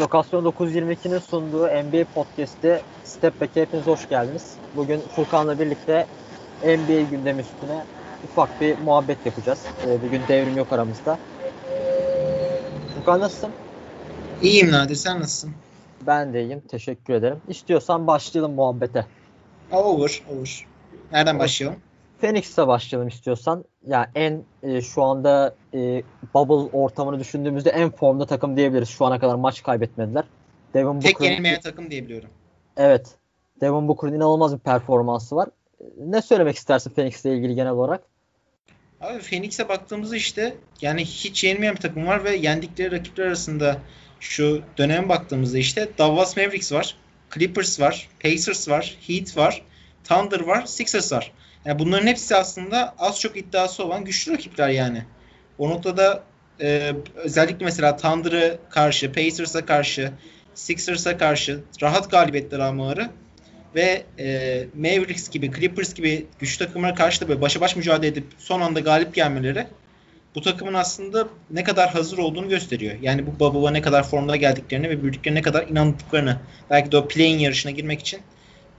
Lokasyon 922'nin sunduğu NBA Podcast'te Step Back'e hepiniz hoş geldiniz. Bugün Furkan'la birlikte NBA gündemi üstüne ufak bir muhabbet yapacağız. Ee, bugün devrim yok aramızda. Furkan nasılsın? İyiyim Nadir sen nasılsın? Ben de iyiyim. Teşekkür ederim. İstiyorsan başlayalım muhabbete. Olur olur. Nereden başlayalım? Phoenix'e başlayalım istiyorsan. Ya yani en e, şu anda e, bubble ortamını düşündüğümüzde en formda takım diyebiliriz. Şu ana kadar maç kaybetmediler. Devin Tek Booker'ın, yenilmeyen takım diyebiliyorum. Evet. Devin Booker'ın inanılmaz bir performansı var. Ne söylemek istersin Phoenix'le ilgili genel olarak? Abi Phoenix'e baktığımızda işte yani hiç yenilmeyen bir takım var ve yendikleri rakipler arasında şu döneme baktığımızda işte Dallas Mavericks var, Clippers var, Pacers var, Heat var, Thunder var, Sixers var. Yani bunların hepsi aslında az çok iddiası olan güçlü rakipler yani. O noktada e, özellikle mesela Thunder'a karşı, Pacers'a karşı, Sixers'a karşı rahat galibiyetler almaları ve e, Mavericks gibi, Clippers gibi güçlü takımlara karşı da böyle başa baş mücadele edip son anda galip gelmeleri bu takımın aslında ne kadar hazır olduğunu gösteriyor. Yani bu Bubble'a ne kadar formda geldiklerini ve büyüdüklerine ne kadar inandıklarını belki de o play'in yarışına girmek için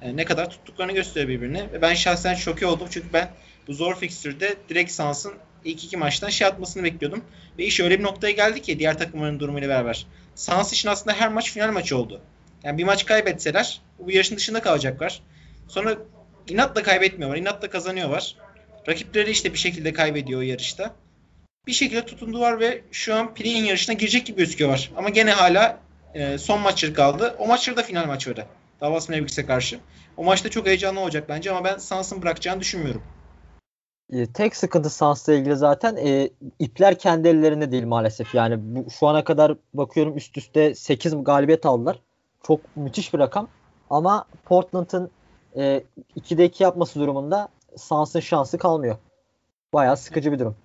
e, ne kadar tuttuklarını gösteriyor birbirine. Ve ben şahsen şoke oldum çünkü ben bu zor fikstürde direkt Sans'ın ilk iki maçtan şey atmasını bekliyordum. Ve iş öyle bir noktaya geldi ki diğer takımların durumuyla beraber. Sans için aslında her maç final maçı oldu. Yani bir maç kaybetseler bu yarışın dışında kalacaklar. Sonra inatla kaybetmiyorlar. inatla kazanıyorlar. Rakipleri işte bir şekilde kaybediyor o yarışta. Bir şekilde tutundular ve şu an play yarışına girecek gibi gözüküyorlar. Ama gene hala e, son maçları kaldı. O maçları da final maçları. Dallas Mavericks'e karşı. O maçta çok heyecanlı olacak bence ama ben Suns'ın bırakacağını düşünmüyorum. E, tek sıkıntı Suns'la ilgili zaten e, ipler kendi ellerinde değil maalesef. Yani bu, şu ana kadar bakıyorum üst üste 8 galibiyet aldılar. Çok müthiş bir rakam. Ama Portland'ın e, 2'de 2 yapması durumunda Suns'ın şansı kalmıyor. Bayağı sıkıcı bir durum.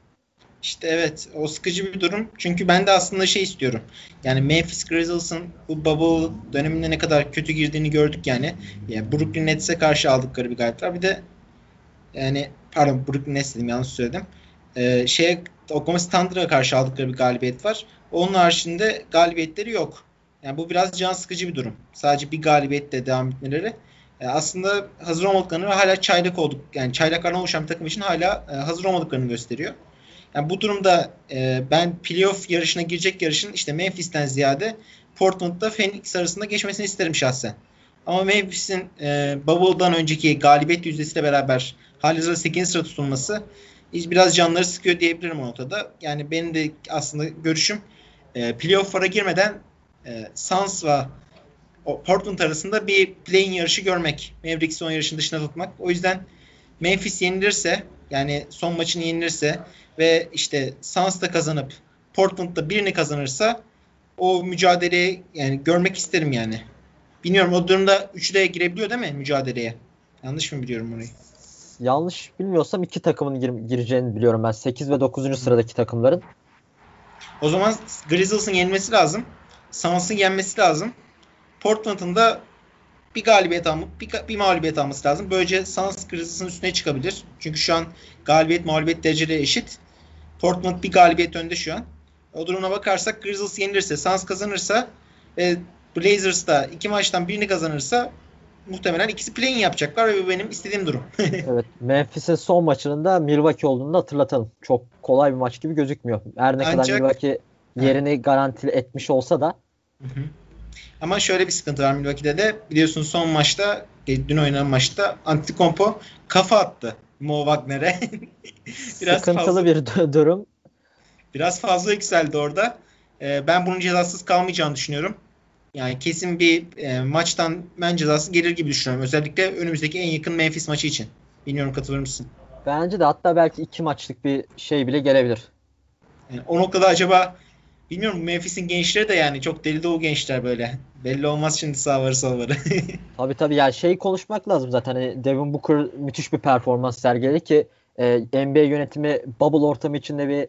İşte evet o sıkıcı bir durum. Çünkü ben de aslında şey istiyorum. Yani Memphis Grizzlies'ın bu bubble döneminde ne kadar kötü girdiğini gördük yani. yani Brooklyn Nets'e karşı aldıkları bir galibiyet Bir de yani pardon Brooklyn Nets dedim yanlış söyledim. Ee, şeye Oklahoma Thunder'a karşı aldıkları bir galibiyet var. Onun haricinde galibiyetleri yok. Yani bu biraz can sıkıcı bir durum. Sadece bir galibiyetle devam etmeleri. Yani aslında hazır olmadıklarını ve hala çaylak olduk. Yani çaylaklardan oluşan bir takım için hala e, hazır olmadıklarını gösteriyor. Yani bu durumda e, ben playoff yarışına girecek yarışın işte Memphis'ten ziyade Portland'da Phoenix arasında geçmesini isterim şahsen. Ama Memphis'in e, Bubble'dan önceki galibiyet yüzdesiyle beraber halihazırda 8. sıra tutulması biraz canları sıkıyor diyebilirim o notada. Yani benim de aslında görüşüm e, playoff'lara girmeden e, Suns ve Portland arasında bir play-in yarışı görmek. Mavericks'i o yarışın dışına tutmak. O yüzden Memphis yenilirse yani son maçını yenilirse ve işte Suns da kazanıp Portland'da birini kazanırsa o mücadeleyi yani görmek isterim yani. Bilmiyorum o durumda üçü de girebiliyor değil mi mücadeleye? Yanlış mı biliyorum orayı? Yanlış bilmiyorsam iki takımın gir- gireceğini biliyorum ben. 8 ve 9. sıradaki takımların. O zaman Grizzlies'ın yenmesi lazım. Suns'ın yenmesi lazım. Portland'ın da bir galibiyet almak, bir, bir mağlubiyet alması lazım. Böylece Suns Grizzlies'ın üstüne çıkabilir. Çünkü şu an galibiyet mağlubiyet dereceleri eşit. Portland bir galibiyet önde şu an. O duruma bakarsak Grizzlies yenilirse, Suns kazanırsa ve Blazers da iki maçtan birini kazanırsa muhtemelen ikisi play-in yapacaklar ve bu benim istediğim durum. evet. Memphis'in son maçının da Milwaukee olduğunu da hatırlatalım. Çok kolay bir maç gibi gözükmüyor. Her ne Ancak, kadar Milwaukee yerini garanti etmiş olsa da hı hı. Ama şöyle bir sıkıntı var Milwaukee'de de. Biliyorsun son maçta, dün oynanan maçta Antetokounmpo kafa attı Mo Wagner'e. biraz Sıkıntılı fazla, bir durum. Biraz fazla yükseldi orada. Ee, ben bunun cezasız kalmayacağını düşünüyorum. Yani kesin bir e, maçtan ben cezası gelir gibi düşünüyorum. Özellikle önümüzdeki en yakın Memphis maçı için. Bilmiyorum katılır mısın? Bence de hatta belki iki maçlık bir şey bile gelebilir. Yani o noktada acaba bilmiyorum Memphis'in gençleri de yani çok deli dolu gençler böyle. Belli olmaz şimdi sağları solları. tabii tabii yani şey konuşmak lazım zaten. Hani Devin Booker müthiş bir performans sergiledi ki e, NBA yönetimi bubble ortamı içinde bir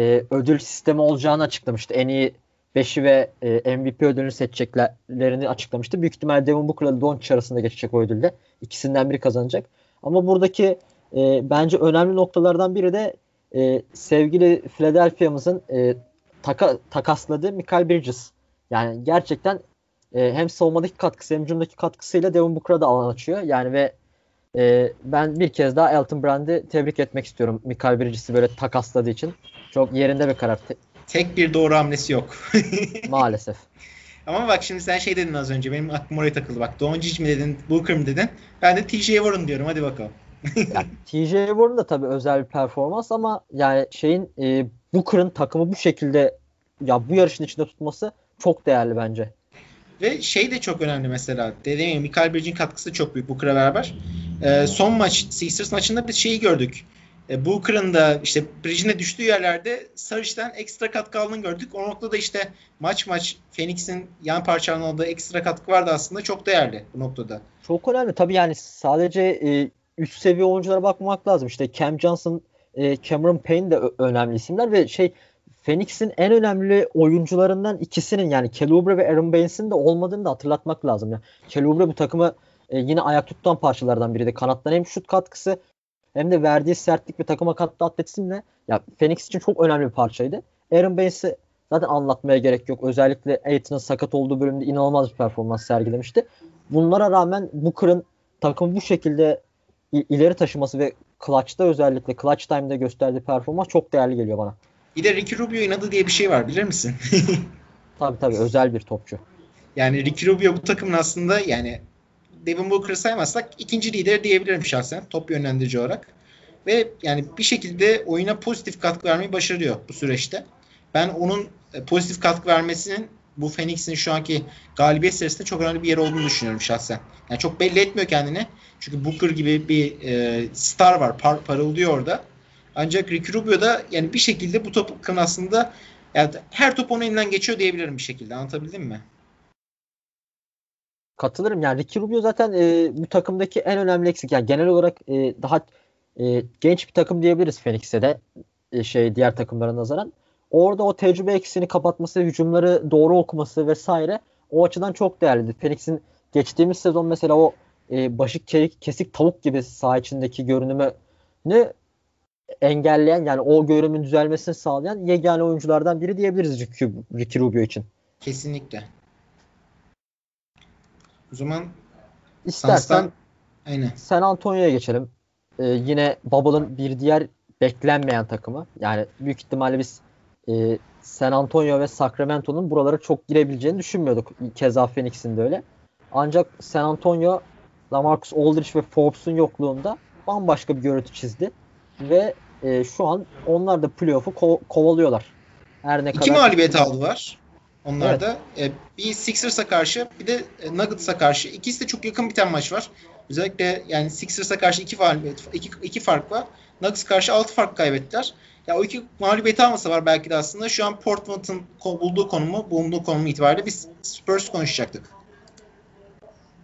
e, ödül sistemi olacağını açıklamıştı. En iyi 5'i ve e, MVP ödülünü seçeceklerini açıklamıştı. Büyük ihtimalle Devin Booker'la Doncic arasında geçecek o ödülde. İkisinden biri kazanacak. Ama buradaki e, bence önemli noktalardan biri de e, sevgili Philadelphia'mızın e, taka, takasladığı Michael Bridges. Yani gerçekten e, hem savunmadaki katkısı hem hücumdaki katkısıyla Devin Booker'a da alan açıyor. Yani ve e, ben bir kez daha Elton Brand'i tebrik etmek istiyorum. Mikael Bridges'i böyle takasladığı için. Çok yerinde bir karar. Tek bir doğru hamlesi yok. Maalesef. Ama bak şimdi sen şey dedin az önce. Benim aklım oraya takıldı. Bak Doncic mi dedin, Booker mı dedin? Ben de TJ Warren diyorum. Hadi bakalım. yani, TJ Warren da tabii özel bir performans ama yani şeyin e, Booker'ın takımı bu şekilde ya bu yarışın içinde tutması çok değerli bence. Ve şey de çok önemli mesela. Dediğim gibi Michael Bridges'in katkısı çok büyük Booker'a beraber. Ee, son maç Sixers maçında biz şeyi gördük. Ee, Booker'ın da işte Bridges'in düştüğü yerlerde Sarıç'tan ekstra katkı aldığını gördük. O noktada işte maç maç Phoenix'in yan parçalarının aldığı ekstra katkı vardı aslında. Çok değerli bu noktada. Çok önemli. Tabii yani sadece e, üst seviye oyunculara bakmamak lazım. İşte Cam Johnson, e, Cameron Payne de önemli isimler ve şey Phoenix'in en önemli oyuncularından ikisinin yani Kelubre ve Aaron Baines'in de olmadığını da hatırlatmak lazım. Yani Kelubre bu takımı e, yine ayak tutan parçalardan biriydi. Kanattan hem şut katkısı hem de verdiği sertlik ve takıma kattığı atletizmle ya Phoenix için çok önemli bir parçaydı. Aaron Baines'i zaten anlatmaya gerek yok. Özellikle Aiton'un sakat olduğu bölümde inanılmaz bir performans sergilemişti. Bunlara rağmen Booker'ın takımı bu şekilde ileri taşıması ve clutch'ta özellikle clutch time'da gösterdiği performans çok değerli geliyor bana. Bir de Ricky Rubio inadı diye bir şey var bilir misin? tabii tabii özel bir topçu. Yani Ricky Rubio bu takımın aslında yani Devin Booker'ı saymazsak ikinci lider diyebilirim şahsen top yönlendirici olarak. Ve yani bir şekilde oyuna pozitif katkı vermeyi başarıyor bu süreçte. Ben onun e, pozitif katkı vermesinin bu Phoenix'in şu anki galibiyet serisinde çok önemli bir yer olduğunu düşünüyorum şahsen. Yani çok belli etmiyor kendini. Çünkü Booker gibi bir e, star var. Par parıldıyor orada. Ancak Ricky Rubio da yani bir şekilde bu topun aslında yani her top onun elinden geçiyor diyebilirim bir şekilde. Anlatabildim mi? Katılırım. Yani Ricky Rubio zaten e, bu takımdaki en önemli eksik. Yani genel olarak e, daha e, genç bir takım diyebiliriz Phoenix'e de e, şey diğer takımlara nazaran. Orada o tecrübe eksini kapatması, hücumları doğru okuması vesaire o açıdan çok değerliydi. Phoenix'in geçtiğimiz sezon mesela o e, başı kesik tavuk gibi saha içindeki görünümünü engelleyen yani o görünümün düzelmesini sağlayan yegane oyunculardan biri diyebiliriz Ricky, Ricky Rubio için. Kesinlikle. O zaman istersen Aynen. San Antonio'ya geçelim. Ee, yine Bubble'ın bir diğer beklenmeyen takımı. Yani büyük ihtimalle biz e, San Antonio ve Sacramento'nun buralara çok girebileceğini düşünmüyorduk. Keza Phoenix'in de öyle. Ancak San Antonio Lamarcus Aldridge ve Forbes'un yokluğunda bambaşka bir görüntü çizdi. Ve e, şu an onlar da playoff'u ko- kovalıyorlar. Her ne İki kadar... mağlubiyet aldılar. Onlar evet. da e, bir Sixers'a karşı bir de e, Nuggets'a karşı. İkisi de çok yakın biten maç var. Özellikle yani Sixers'a karşı iki, mağlubiyet, iki, iki fark var. Nuggets karşı altı fark kaybettiler. Ya o iki mağlubiyeti almasa var belki de aslında şu an Portland'ın bulduğu konumu, bulunduğu konumu itibariyle biz Spurs konuşacaktık.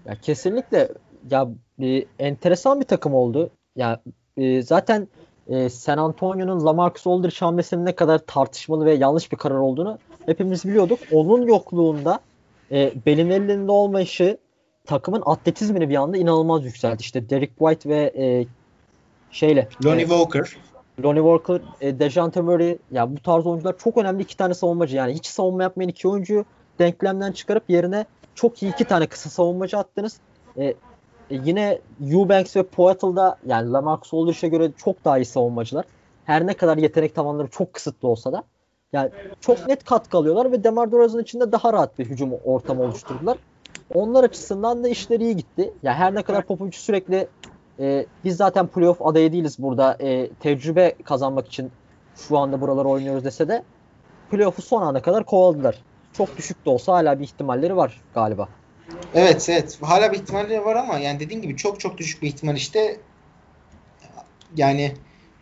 Ya kesinlikle ya bir enteresan bir takım oldu. Ya e, zaten e, San Antonio'nun Lamarcus Aldridge hamlesinin ne kadar tartışmalı ve yanlış bir karar olduğunu hepimiz biliyorduk. Onun yokluğunda e, Bellinelli'nin olmayışı takımın atletizmini bir anda inanılmaz yükseltti. İşte Derek White ve e, şeyle Lonnie e, Walker Lonnie Walker, e, Dejante Murray ya bu tarz oyuncular çok önemli iki tane savunmacı. Yani hiç savunma yapmayan iki oyuncuyu denklemden çıkarıp yerine çok iyi iki tane kısa savunmacı attınız. E, e, yine Eubanks ve Poeltl yani Lamarcus Aldridge'e göre çok daha iyi savunmacılar. Her ne kadar yetenek tavanları çok kısıtlı olsa da yani çok net katkı alıyorlar ve Demar DeRozan içinde daha rahat bir hücum ortamı oluşturdular. Onlar açısından da işleri iyi gitti. Yani her ne kadar Popovic sürekli e, biz zaten playoff adayı değiliz burada. E, tecrübe kazanmak için şu anda buraları oynuyoruz dese de playoff'u son ana kadar kovaladılar. Çok düşük de olsa hala bir ihtimalleri var galiba. Evet evet. Hala bir ihtimalleri var ama yani dediğin gibi çok çok düşük bir ihtimal işte yani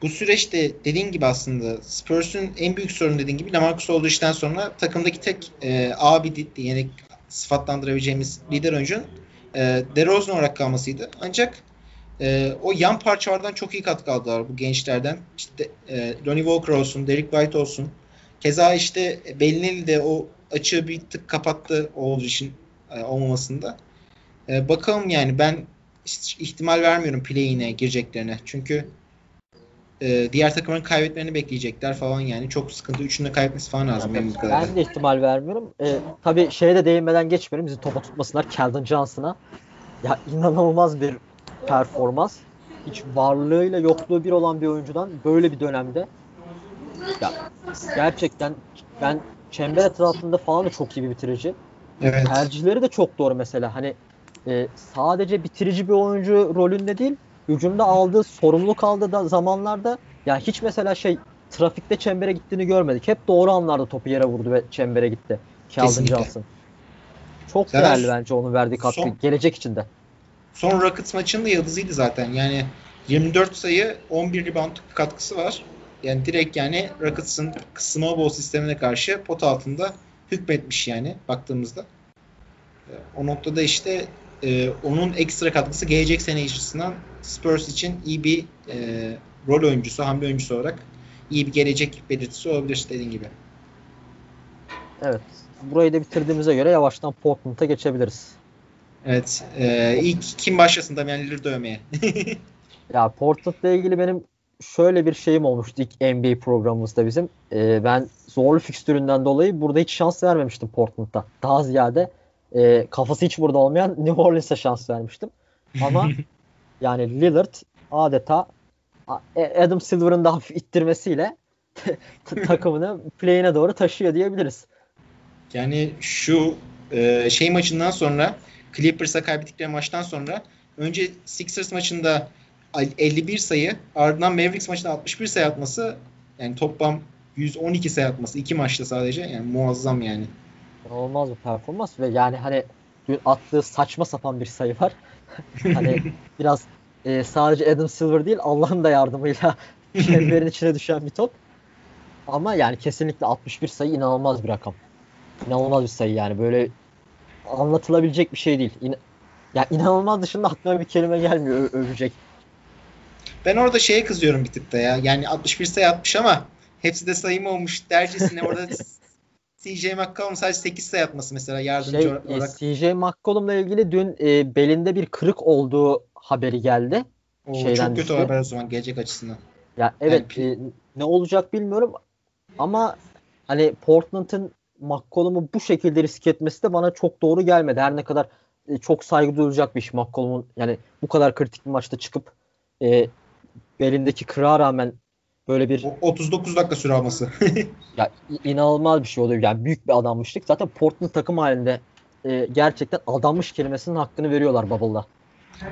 bu süreçte dediğin gibi aslında Spurs'un en büyük sorunu dediğin gibi Lamarcus olduğu işten sonra takımdaki tek e, abi yani sıfatlandırabileceğimiz lider oyuncunun e, DeRozan olarak kalmasıydı. Ancak e, o yan parçalardan çok iyi katkı aldılar bu gençlerden. İşte e, Lonnie Walker olsun, Derek White olsun. Keza işte Bellinelli de o açığı bir tık kapattı olduğu için e, olmamasında. E, bakalım yani ben ihtimal vermiyorum play'ine gireceklerine. Çünkü e, diğer takımların kaybetmelerini bekleyecekler falan yani. Çok sıkıntı. Üçünü de kaybetmesi falan lazım benim bu Ben de ihtimal vermiyorum. Ee, tabii şeye de değinmeden geçmiyorum. Bizi topa tutmasınlar Keldon Johnson'a. Ya inanılmaz bir performans. Hiç varlığıyla yokluğu bir olan bir oyuncudan böyle bir dönemde ya gerçekten ben çember etrafında falan da çok iyi bir bitirici. Evet. Tercihleri de çok doğru mesela. Hani e, sadece bitirici bir oyuncu rolünde değil, hücumda aldığı, sorumluluk aldığı da zamanlarda yani hiç mesela şey trafikte çembere gittiğini görmedik. Hep doğru anlarda topu yere vurdu ve çembere gitti. Calvin Johnson. Çok Zaten değerli bence onun verdiği katkı son, gelecek içinde. Son Rockets maçında yıldızıydı zaten. Yani 24 sayı 11 rebound katkısı var. Yani direkt yani Rockets'ın small sistemine karşı pot altında hükmetmiş yani baktığımızda. O noktada işte e, onun ekstra katkısı gelecek sene açısından Spurs için iyi bir e, rol oyuncusu, hamle oyuncusu olarak iyi bir gelecek belirtisi olabilir dediğin gibi. Evet. Burayı da bitirdiğimize göre yavaştan Portland'a geçebiliriz. Evet. E, ilk kim başlasın Damian Lillard dövmeye? ya Portland'la ilgili benim şöyle bir şeyim olmuştu ilk NBA programımızda bizim. E, ben zorlu fikstüründen dolayı burada hiç şans vermemiştim Portland'da. Daha ziyade e, kafası hiç burada olmayan New Orleans'a şans vermiştim. Ama yani Lillard adeta e, Adam Silver'ın da hafif ittirmesiyle takımını play'ine doğru taşıyor diyebiliriz. Yani şu e, şey maçından sonra Clippers'a kaybettikleri maçtan sonra önce Sixers maçında 51 sayı ardından Mavericks maçında 61 sayı atması yani toplam 112 sayı atması iki maçta sadece yani muazzam yani. Olmaz bir performans ve yani hani dün attığı saçma sapan bir sayı var. hani biraz e, sadece Adam Silver değil Allah'ın da yardımıyla çemberin içine düşen bir top. Ama yani kesinlikle 61 sayı inanılmaz bir rakam. İnanılmaz bir sayı yani böyle anlatılabilecek bir şey değil. İn ya inanılmaz dışında aklıma bir kelime gelmiyor övecek. Ben orada şeye kızıyorum bir tık da ya. Yani 61 sayı atmış ama hepsi de sayım olmuş dercesine orada CJ McCollum sadece 8 sayı atması mesela yardımcı şey, olarak. E, CJ McCollum'la ilgili dün e, belinde bir kırık olduğu haberi geldi. Oo, Şeyden çok kötü düştü. haber o zaman gelecek açısından. Ya evet yani, e, ne olacak bilmiyorum ama hani Portland'ın McCollum'u bu şekilde risk etmesi de bana çok doğru gelmedi. Her ne kadar e, çok saygı duyulacak bir iş McCollum'un yani bu kadar kritik bir maçta çıkıp e, belindeki kıra rağmen böyle bir 39 dakika süre alması. ya inanılmaz bir şey oluyor. Yani büyük bir adammışlık. Zaten Portland takım halinde e, gerçekten adammış kelimesinin hakkını veriyorlar Bubble'da.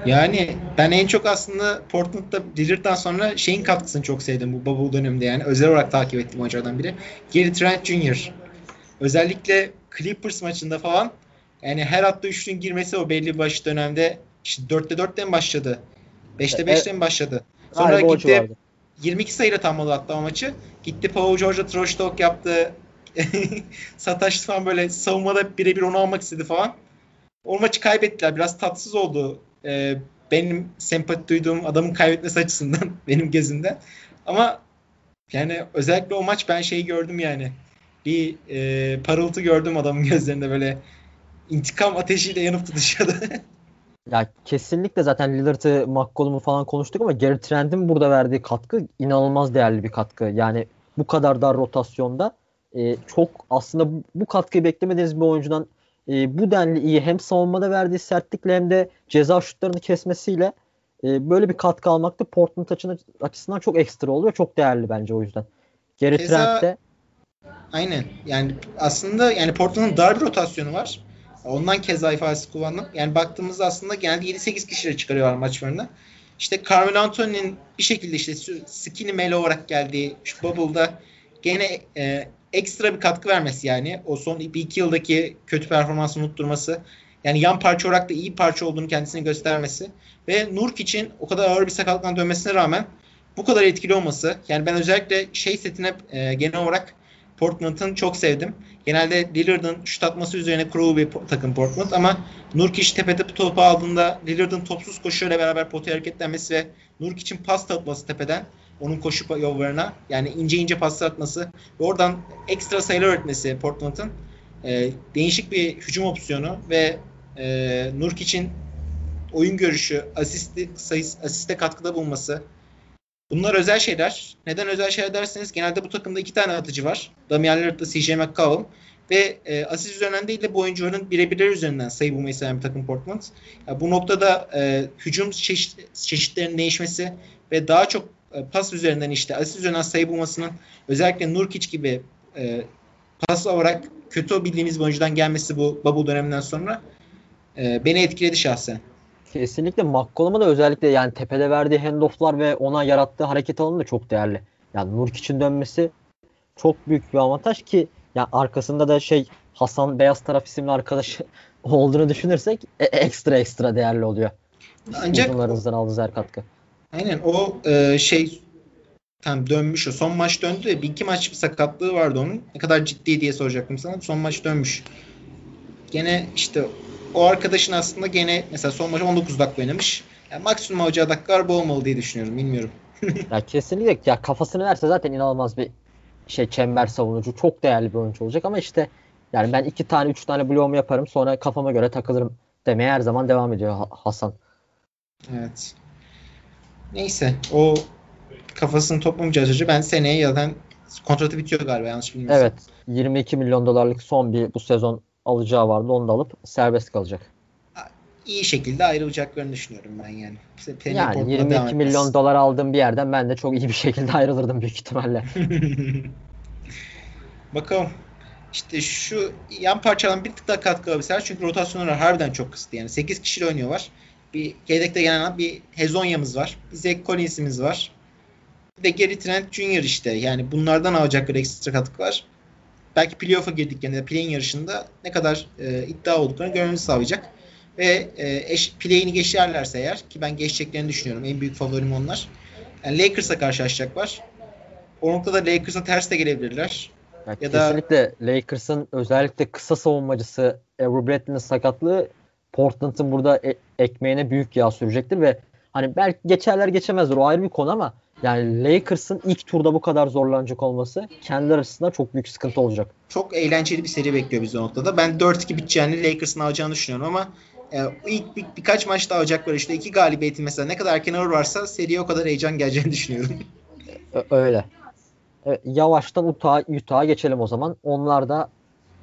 Yani ben en çok aslında Portland'da Lillard'dan sonra şeyin katkısını çok sevdim bu Bubble döneminde yani. Özel olarak takip ettiğim hocalardan biri. Gary Trent Jr. Özellikle Clippers maçında falan yani her attığı üçlünün girmesi o belli baş dönemde işte 4'te 4'ten başladı. 5'te 5'ten e, başladı. Sonra Galiba gitti 22 sayıyla tamamladı hatta o maçı. Gitti Paul George'a trash talk yaptı. Sataş falan böyle savunmada birebir onu almak istedi falan. O maçı kaybettiler. Biraz tatsız oldu. Ee, benim sempati duyduğum adamın kaybetmesi açısından benim gözümden. Ama yani özellikle o maç ben şeyi gördüm yani. Bir e, parıltı gördüm adamın gözlerinde böyle intikam ateşiyle yanıp tutuşuyordu. Ya kesinlikle zaten Lillard'ı, McCollum'u falan konuştuk ama Gary Trent'in burada verdiği katkı inanılmaz değerli bir katkı. Yani bu kadar dar rotasyonda e, çok aslında bu, bu katkıyı beklemediğiniz bir oyuncudan e, bu denli iyi hem savunmada verdiği sertlikle hem de ceza şutlarını kesmesiyle e, böyle bir katkı almak da Portland açısından çok ekstra oluyor. Çok değerli bence o yüzden. Gary Keza, Aynen. Yani aslında yani Portland'ın dar bir rotasyonu var. Ondan keza ifadesi kullandım. Yani baktığımızda aslında genelde 7-8 kişiyle çıkarıyorlar maçlarını. İşte Carmelo Anthony'nin bir şekilde işte skinny mele olarak geldiği şu Bubble'da gene e, ekstra bir katkı vermesi yani. O son bir iki yıldaki kötü performansını unutturması. Yani yan parça olarak da iyi parça olduğunu kendisine göstermesi. Ve Nurk için o kadar ağır bir sakatlıktan dönmesine rağmen bu kadar etkili olması. Yani ben özellikle şey setine e, genel olarak Portland'ın çok sevdim. Genelde Lillard'ın şut atması üzerine kurulu bir takım Portland ama Nurkic tepede topu aldığında Lillard'ın topsuz koşuyla beraber potaya hareketlenmesi ve Nurkic'in pas atması tepeden onun koşu yollarına yani ince ince pas atması ve oradan ekstra sayılar üretmesi Portland'ın e, değişik bir hücum opsiyonu ve e, Nurkic'in oyun görüşü, asisti, sayısı, asiste katkıda bulunması Bunlar özel şeyler. Neden özel şeyler derseniz genelde bu takımda iki tane atıcı var. Damian Lillard'la CJ McCollum. Ve e, asist üzerinden değil de bu oyuncuların birebirler üzerinden sayı bulmayı seven bir takım Portland. Ya, bu noktada e, hücum çeşit, çeşitlerinin değişmesi ve daha çok e, pas üzerinden işte asist üzerinden sayı bulmasının özellikle Nurkic gibi e, pas olarak kötü bildiğimiz bir oyuncudan gelmesi bu bubble döneminden sonra e, beni etkiledi şahsen. Kesinlikle McCollum'a da özellikle yani tepede verdiği handofflar ve ona yarattığı hareket alanı da çok değerli. Yani Nurkic'in dönmesi çok büyük bir avantaj ki yani arkasında da şey Hasan Beyaz Taraf isimli arkadaş olduğunu düşünürsek e, ekstra ekstra değerli oluyor. Ancak Uzunlarımızdan aldığı her katkı. Aynen o e, şey tam dönmüş o. Son maç döndü de bir iki maç bir sakatlığı vardı onun. Ne kadar ciddi diye soracaktım sana. Son maç dönmüş. Gene işte o arkadaşın aslında gene mesela son maç 19 dakika oynamış. Yani maksimum alacağı dakikalar bu olmalı diye düşünüyorum. Bilmiyorum. ya kesinlikle ya kafasını verse zaten inanılmaz bir şey çember savunucu. Çok değerli bir oyuncu olacak ama işte yani ben iki tane üç tane bloğumu yaparım sonra kafama göre takılırım demeye her zaman devam ediyor Hasan. Evet. Neyse o kafasını toplamayacağı sürece ben seneye zaten kontratı bitiyor galiba yanlış bilmiyorsam. Evet. 22 milyon dolarlık son bir bu sezon alacağı vardı. Onu da alıp serbest kalacak. İyi şekilde ayrılacaklarını düşünüyorum ben yani. Penny yani 22 milyon dolar aldığım bir yerden ben de çok iyi bir şekilde ayrılırdım büyük ihtimalle. Bakalım. İşte şu yan parçalan bir tık daha katkı alabilirler. Çünkü rotasyonları harbiden çok kısıtlı. Yani 8 kişiyle oynuyorlar. Bir yedekte gelen bir Hezonya'mız var. Bir Zach Collins'imiz var. Bir de Gary Trent Jr. işte. Yani bunlardan alacakları ekstra katkı var. Belki playoff'a girdik yani play'in yarışında ne kadar e, iddia olduklarını görmemizi sağlayacak. Ve e, eş, play'ini geçerlerse eğer ki ben geçeceklerini düşünüyorum. En büyük favorim onlar. Yani Lakers'a karşılaşacaklar. O noktada Lakers'a ters de gelebilirler. Ya, ya kesinlikle da... Lakers'ın özellikle kısa savunmacısı Avery Bradley'nin sakatlığı Portland'ın burada e- ekmeğine büyük yağ sürecektir ve hani belki geçerler geçemezler o ayrı bir konu ama yani Lakers'ın ilk turda bu kadar zorlanacak olması kendileri açısından çok büyük sıkıntı olacak. Çok eğlenceli bir seri bekliyor bizi o noktada. Ben 4-2 biteceğini Lakers'ın alacağını düşünüyorum ama e, ilk bir, birkaç maçta alacaklar işte iki galibiyeti mesela ne kadar erken alır varsa seriye o kadar heyecan geleceğini düşünüyorum. Öyle. Evet, yavaştan Utah, Utah'a geçelim o zaman. Onlar da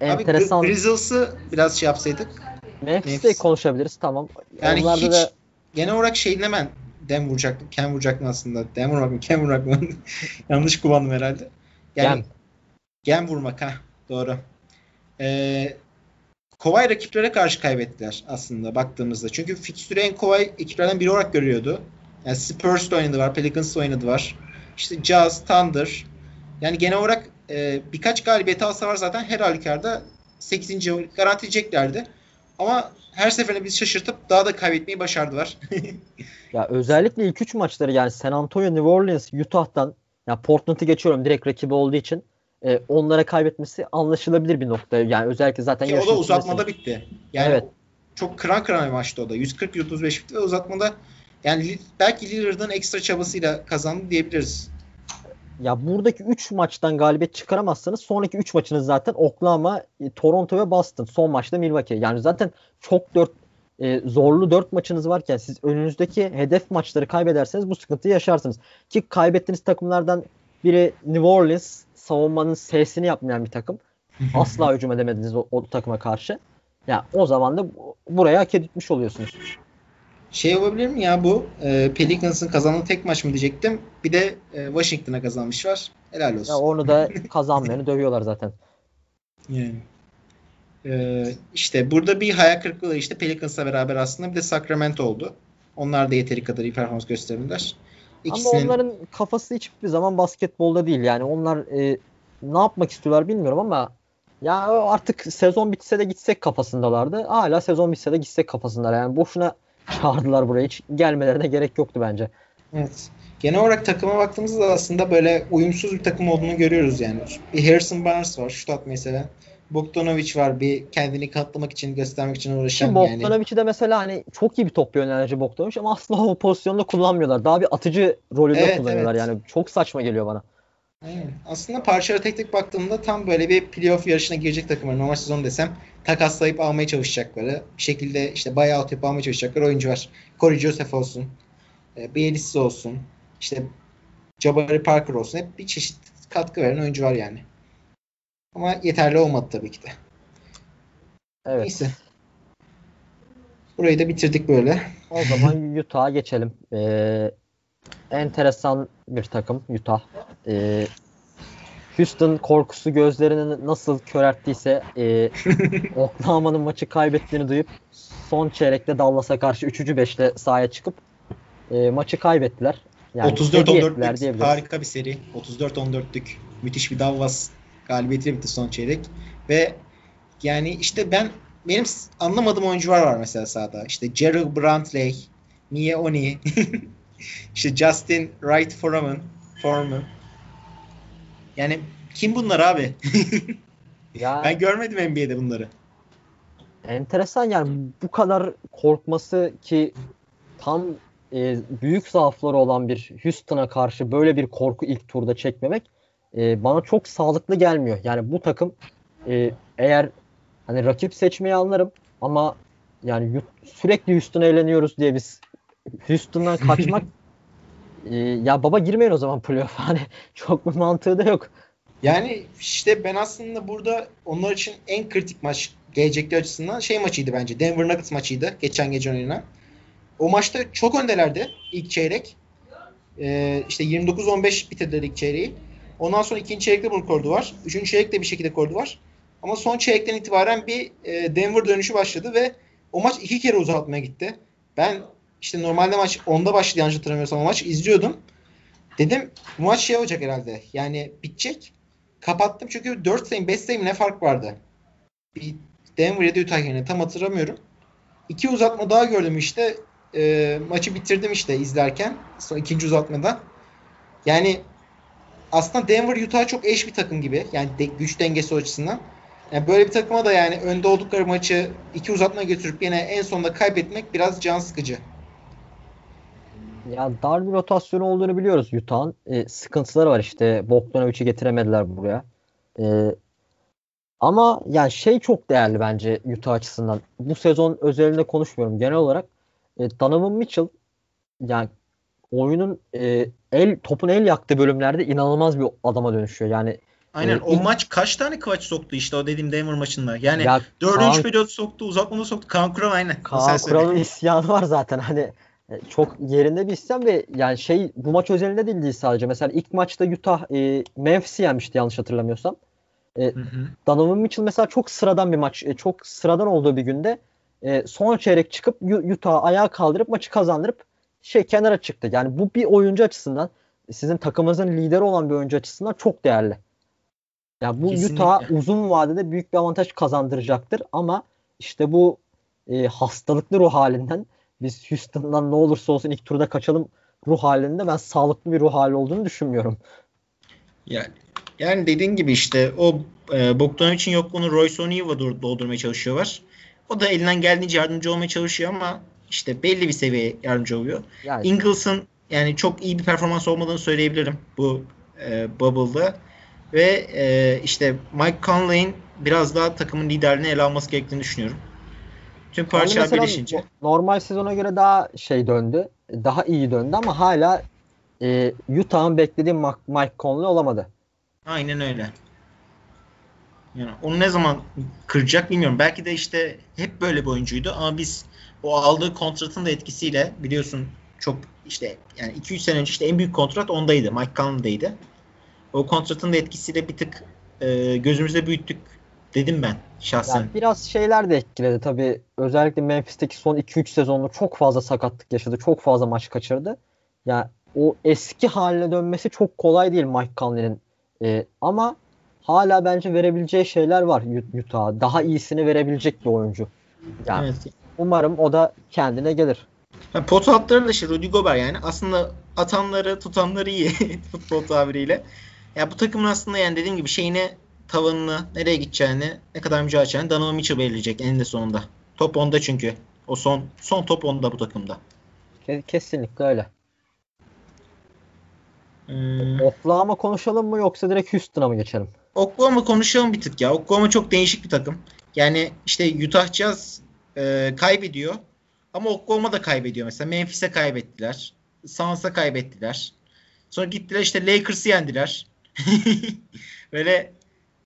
enteresan. Abi Grizzles'ı biraz şey yapsaydık. Memphis'te Memphis. konuşabiliriz tamam. Yani Onlarda hiç da... genel olarak şeyin hemen dem vuracaktım. Ken vuracaktım aslında. Dem vurmak mı? Ken vurmak mı? Yanlış kullandım herhalde. Yani gem. Gem vurmak ha. Doğru. Ee, kolay rakiplere karşı kaybettiler aslında baktığımızda. Çünkü fikstürü en kolay ekiplerden biri olarak görüyordu. Yani Spurs'da oynadı var, Pelicans'da oynadı var. İşte Jazz, Thunder. Yani genel olarak e, birkaç galibiyeti alsa var zaten her halükarda 8. garantileyeceklerdi. Ama her seferinde bizi şaşırtıp daha da kaybetmeyi başardılar. ya özellikle ilk 3 maçları yani San Antonio, New Orleans, Utah'tan ya Portland'ı geçiyorum direkt rakibi olduğu için e, onlara kaybetmesi anlaşılabilir bir nokta. Yani özellikle zaten Ki o da uzatmada bitti. Yani evet. çok kıran kıran bir maçtı o da. 140-135 bitti ve uzatmada yani belki Lillard'ın ekstra çabasıyla kazandı diyebiliriz. Ya buradaki 3 maçtan galibiyet çıkaramazsanız sonraki 3 maçınız zaten Oklahoma, e, Toronto ve Boston. Son maçta Milwaukee. Yani zaten çok 4 e, zorlu 4 maçınız varken siz önünüzdeki hedef maçları kaybederseniz bu sıkıntıyı yaşarsınız. Ki kaybettiğiniz takımlardan biri New Orleans savunmanın sesini yapmayan bir takım. Asla hücum edemediniz o, o takıma karşı. Ya o zaman da buraya hak etmiş oluyorsunuz. Şey olabilir mi ya bu? E, Pelicans'ın kazandığı tek maç mı diyecektim. Bir de e, Washington'a kazanmış var. Helal olsun. Ya onu da kazanmayanı dövüyorlar zaten. Yani. E, işte burada bir hayal kırıklığı işte Pelicans'la beraber aslında bir de Sacramento oldu. Onlar da yeteri kadar iyi performans gösterdiler. İkisinin... Ama onların kafası hiçbir zaman basketbolda değil. Yani onlar e, ne yapmak istiyorlar bilmiyorum ama ya artık sezon bitse de gitsek kafasındalardı. Hala sezon bitse de gitsek kafasındalar. Yani boşuna çağırdılar buraya. Hiç gelmelerine gerek yoktu bence. Evet. Genel olarak takıma baktığımızda da aslında böyle uyumsuz bir takım olduğunu görüyoruz yani. Bir Harrison Barnes var şut atmayı seven. Bogdanovic var bir kendini kanıtlamak için göstermek için uğraşan Şimdi yani. Bogdanovic'i de mesela hani çok iyi bir top yönlendirici Bogdanovic ama asla o pozisyonda kullanmıyorlar. Daha bir atıcı rolünde evet, kullanıyorlar evet. yani. Çok saçma geliyor bana. Aynen. Aslında parçalara tek tek baktığımda tam böyle bir playoff yarışına girecek takımlar. Normal sezon desem takaslayıp almaya çalışacakları. Bir şekilde işte buyout yapıp almaya çalışacakları oyuncu var. Corey Joseph olsun. E, olsun. İşte Jabari Parker olsun. Hep bir çeşit katkı veren oyuncu var yani. Ama yeterli olmadı tabii ki de. Evet. Neyse. Burayı da bitirdik böyle. O zaman Utah'a geçelim. Ee, enteresan bir takım Utah. Ee, Houston korkusu gözlerini nasıl körelttiyse e, Oklahoma'nın maçı kaybettiğini duyup son çeyrekte Dallas'a karşı 3. 5'te sahaya çıkıp e, maçı kaybettiler. Yani 34-14'lük e, harika bir seri. 34-14'lük müthiş bir Dallas galibiyetiyle bitti son çeyrek. Ve yani işte ben benim anlamadığım oyuncular var mesela sahada. İşte Gerald Brantley, Mia Oni, işte Justin Wright Foreman, Foreman. Yani kim bunlar abi? ya, ben görmedim NBA'de bunları. Enteresan yani bu kadar korkması ki tam e, büyük zaafları olan bir Houston'a karşı böyle bir korku ilk turda çekmemek e, bana çok sağlıklı gelmiyor. Yani bu takım e, eğer hani rakip seçmeyi anlarım ama yani sürekli Houston'a eğleniyoruz diye biz Houston'dan kaçmak e, ya baba girmeyin o zaman playoff hani çok bir mantığı da yok. Yani işte ben aslında burada onlar için en kritik maç gelecekler açısından şey maçıydı bence. Denver Nuggets maçıydı geçen gece oynanan. O maçta çok öndelerdi ilk çeyrek. Ee, işte 29-15 bitirdiler ilk çeyreği. Ondan sonra ikinci çeyrekte bunu kordu var. Üçüncü çeyrekte bir şekilde kordu var. Ama son çeyrekten itibaren bir e, Denver dönüşü başladı ve o maç iki kere uzatmaya gitti. Ben işte normalde maç 10'da başladı yanlış hatırlamıyorsam o maç izliyordum. Dedim bu maç şey olacak herhalde. Yani bitecek. Kapattım çünkü 4 sayım 5 sayım ne fark vardı. Bir Denver ya da Utah yerine tam hatırlamıyorum. İki uzatma daha gördüm işte. E, maçı bitirdim işte izlerken. Son ikinci uzatmada. Yani aslında Denver Utah çok eş bir takım gibi. Yani de, güç dengesi açısından. Yani böyle bir takıma da yani önde oldukları maçı iki uzatma götürüp yine en sonunda kaybetmek biraz can sıkıcı. Ya dar bir rotasyon olduğunu biliyoruz Utah'ın. E, sıkıntıları var işte. Bogdanovic'i getiremediler buraya. E, ama yani şey çok değerli bence Utah açısından. Bu sezon özelinde konuşmuyorum. Genel olarak e, Donovan Mitchell yani oyunun e, el topun el yaktığı bölümlerde inanılmaz bir adama dönüşüyor. Yani Aynen. E, o ilk... maç kaç tane kıvaç soktu işte o dediğim Denver maçında. Yani ya, dördüncü Kaan... periyot soktu, uzatmada soktu. Kaan Kural aynen. Kaan Kural'ın isyanı var zaten. Hani çok yerinde bir isyan ve yani şey bu maç özelinde değil, değil sadece. Mesela ilk maçta Utah e, Memphis'i yenmişti yanlış hatırlamıyorsam. E, hı hı. Donovan Mitchell mesela çok sıradan bir maç, e, çok sıradan olduğu bir günde e, son çeyrek çıkıp Utah ayağa kaldırıp maçı kazandırıp şey kenara çıktı. Yani bu bir oyuncu açısından sizin takımınızın lideri olan bir oyuncu açısından çok değerli. Yani bu Kesinlikle. Utah uzun vadede büyük bir avantaj kazandıracaktır ama işte bu e, hastalıklı ruh halinden biz Houston'dan ne olursa olsun ilk turda kaçalım ruh halinde ben sağlıklı bir ruh hali olduğunu düşünmüyorum. Yani yani dediğin gibi işte o e, Bogdanovic'in yokluğunu Royce O'Neal'la doldurmaya çalışıyorlar. O da elinden geldiğince yardımcı olmaya çalışıyor ama işte belli bir seviye yardımcı oluyor. Yani. Ingles'ın yani çok iyi bir performans olmadığını söyleyebilirim bu e, Bubble'da. Ve e, işte Mike Conley'in biraz daha takımın liderliğini ele alması gerektiğini düşünüyorum. Tüm parçalar birleşince. Normal sezona göre daha şey döndü. Daha iyi döndü ama hala e, Utah'ın beklediği Mike Conley olamadı. Aynen öyle. Yani onu ne zaman kıracak bilmiyorum. Belki de işte hep böyle bir oyuncuydu ama biz o aldığı kontratın da etkisiyle biliyorsun çok işte yani 2-3 sene önce işte en büyük kontrat ondaydı. Mike Conley'deydi. O kontratın da etkisiyle bir tık e, gözümüzde büyüttük dedim ben şahsen. Yani biraz şeyler de etkiledi tabii. Özellikle Memphis'teki son 2-3 sezonda çok fazla sakatlık yaşadı. Çok fazla maç kaçırdı. Ya yani o eski haline dönmesi çok kolay değil Mike Conley'nin. E, ama hala bence verebileceği şeyler var Utah'a. Daha iyisini verebilecek bir oyuncu. Yani evet. umarım o da kendine gelir. Yani pot altları da işte Rudy Gobert yani. Aslında atanları tutanları iyi futbol tabiriyle. Ya bu takımın aslında yani dediğim gibi şeyine tavanını, nereye gideceğini, ne kadar mücadele edeceğini Donovan Mitchell belirleyecek eninde sonunda. Top onda çünkü. O son son top onda bu takımda. Kesinlikle öyle. Hmm. Oklahoma konuşalım mı yoksa direkt Houston'a mı geçelim? Oklahoma konuşalım bir tık ya. Oklahoma çok değişik bir takım. Yani işte Utah Jazz e, kaybediyor. Ama Oklahoma da kaybediyor mesela. Memphis'e kaybettiler. Suns'a kaybettiler. Sonra gittiler işte Lakers'ı yendiler. Böyle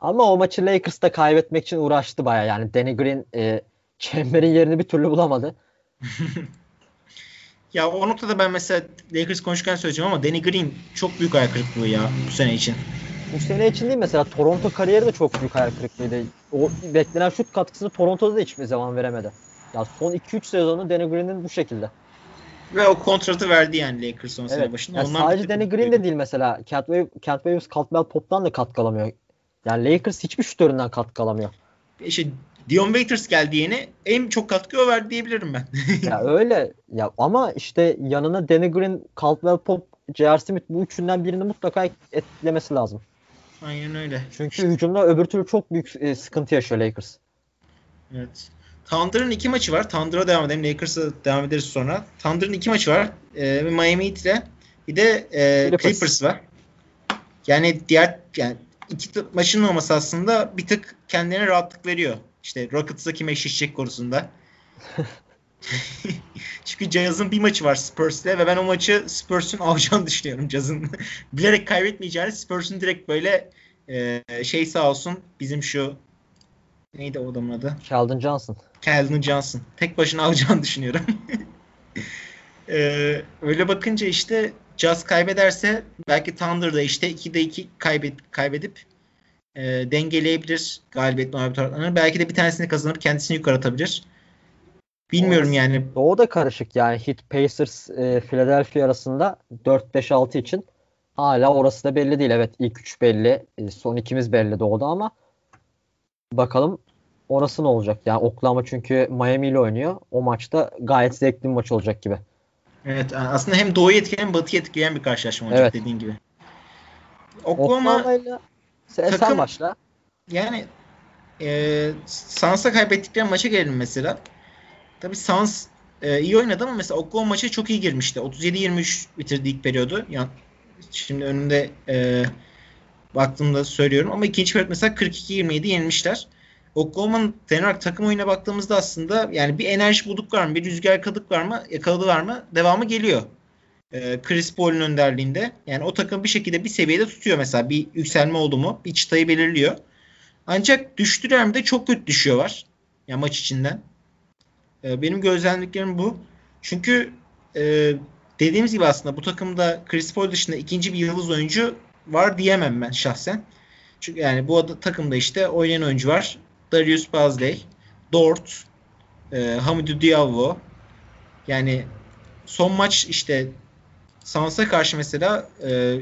ama o maçı Lakers'ta kaybetmek için uğraştı baya yani Danny Green e, Chamber'in yerini bir türlü bulamadı. ya o noktada ben mesela Lakers konuşurken söyleyeceğim ama Danny Green çok büyük ayak kırıklığı ya bu sene için. Bu sene için değil mesela Toronto kariyeri de çok büyük ayak kırıklığıydı. O beklenen şut katkısını Toronto'da da hiçbir zaman veremedi. Ya son 2-3 sezonu Danny Green'in bu şekilde. Ve o kontratı verdi yani Lakers son evet. sene başında. Yani sadece Danny Green de değil mesela. Kent, Wave, Kent Williams, Caldwell Pop'tan da katkı alamıyor. Yani Lakers hiçbir şutöründen katkı alamıyor. İşte Dion Waiters geldi yeni. En çok katkı o verdi diyebilirim ben. ya öyle. Ya ama işte yanına Danny Green, Caldwell Pop, J.R. Smith bu üçünden birini mutlaka etkilemesi lazım. Aynen öyle. Çünkü hücumda öbür türlü çok büyük e, sıkıntı yaşıyor Lakers. Evet. Thunder'ın iki maçı var. Thunder'a devam edelim. Lakers'a devam ederiz sonra. Thunder'ın iki maçı var. Ee, Miami Heat ile bir de e, Clippers. Clippers var. Yani diğer yani iki maçın olması aslında bir tık kendine rahatlık veriyor. İşte Rockets'la kim eşleşecek konusunda. Çünkü Jazz'ın bir maçı var Spurs'le ve ben o maçı Spurs'un alacağını düşünüyorum Jazz'ın. Bilerek kaybetmeyeceğini Spurs'un direkt böyle e, şey sağ olsun bizim şu neydi o adamın adı? Keldon Johnson. Keldon Johnson. Tek başına alacağını düşünüyorum. ee, öyle bakınca işte Jazz kaybederse belki Thunder'da işte 2'de 2 kaybet, kaybedip e, dengeleyebilir galibiyet mağlubiyet Belki de bir tanesini kazanıp kendisini yukarı atabilir. Bilmiyorum yani. Doğu da karışık yani Heat Pacers e, Philadelphia arasında 4-5-6 için hala orası da belli değil. Evet ilk 3 belli. E, son ikimiz belli Doğu'da ama bakalım orası ne olacak? Yani Oklahoma çünkü Miami ile oynuyor. O maçta gayet zevkli bir maç olacak gibi. Evet aslında hem Doğu'yu etkileyen hem Batı'yı etkileyen bir karşılaşma olacak evet. dediğin gibi. Oklahoma, sen, takım, sen başla. Yani e, Suns'a kaybettikleri maça gelelim mesela. Tabii Suns e, iyi oynadı ama mesela Oklahoma maçı çok iyi girmişti. 37-23 bitirdi ilk periyodu. Yani şimdi önünde e, baktığımda söylüyorum ama ikinci periyot mesela 42-27 yenilmişler. Oklahoma'nın genel takım oyuna baktığımızda aslında yani bir enerji bulduk var mı? Bir rüzgar yakaladık var mı? Yakaladılar mı? Devamı geliyor. Ee, Chris Paul'un önderliğinde. Yani o takım bir şekilde bir seviyede tutuyor mesela. Bir yükselme oldu mu? Bir çıtayı belirliyor. Ancak düştüler mi de çok kötü düşüyorlar. Yani maç içinden. Ee, benim gözlemlediklerim bu. Çünkü e, dediğimiz gibi aslında bu takımda Chris Paul dışında ikinci bir yıldız oyuncu var diyemem ben şahsen. Çünkü yani bu takımda işte oynayan oyuncu var. Darius Bazley, Dort, e, Hamidou Diallo. Yani son maç işte Sans'a karşı mesela e,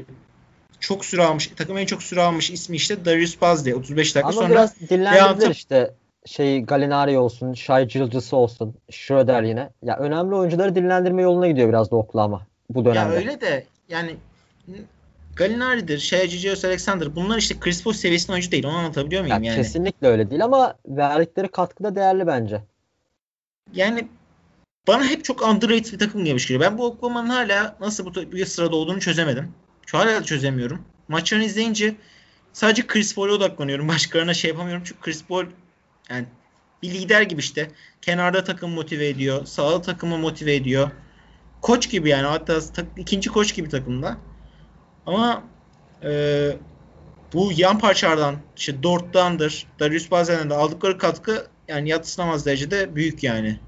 çok süre almış, takım en çok süre almış ismi işte Darius Bazley 35 dakika Ama sonra. Ama biraz dinlendirdiler işte şey Galinari olsun, Shai Gilgis'i olsun, Schroeder yine. Ya önemli oyuncuları dinlendirme yoluna gidiyor biraz da Oklahoma bu dönemde. Ya öyle de yani Galinari'dir, Gilgeous Alexander bunlar işte Chris Paul seviyesinde oyuncu değil. Onu anlatabiliyor muyum ya, yani? Kesinlikle öyle değil ama verdikleri katkı da değerli bence. Yani bana hep çok underrated bir takım gelmiş geliyor. Ben bu Oklahoma'nın hala nasıl bu, bu sırada olduğunu çözemedim. Şu hala çözemiyorum. Maçlarını izleyince sadece Chris Paul'a odaklanıyorum. Başkalarına şey yapamıyorum. Çünkü Chris Paul yani bir lider gibi işte. Kenarda takım motive ediyor. Sağda takımı motive ediyor. Koç gibi yani. Hatta ikinci koç gibi takımda. Ama e, bu yan parçalardan işte Dort'tandır, Darius Bazen'den de aldıkları katkı yani yatsınamaz derecede büyük yani.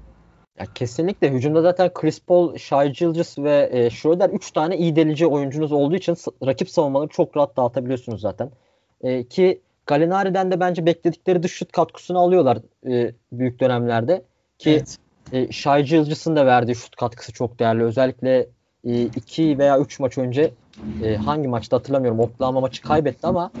Ya kesinlikle hücumda zaten Chris Paul, Shai Gilgis ve e, Schroeder 3 tane iyi delici oyuncunuz olduğu için rakip savunmaları çok rahat dağıtabiliyorsunuz zaten. E, ki Galinari'den de bence bekledikleri dış şut katkısını alıyorlar e, büyük dönemlerde. Ki evet. e, Shai Gilgis'in de verdiği şut katkısı çok değerli. Özellikle 2 e, veya 3 maç önce e, hangi maçta hatırlamıyorum. Oklahoma maçı kaybetti ama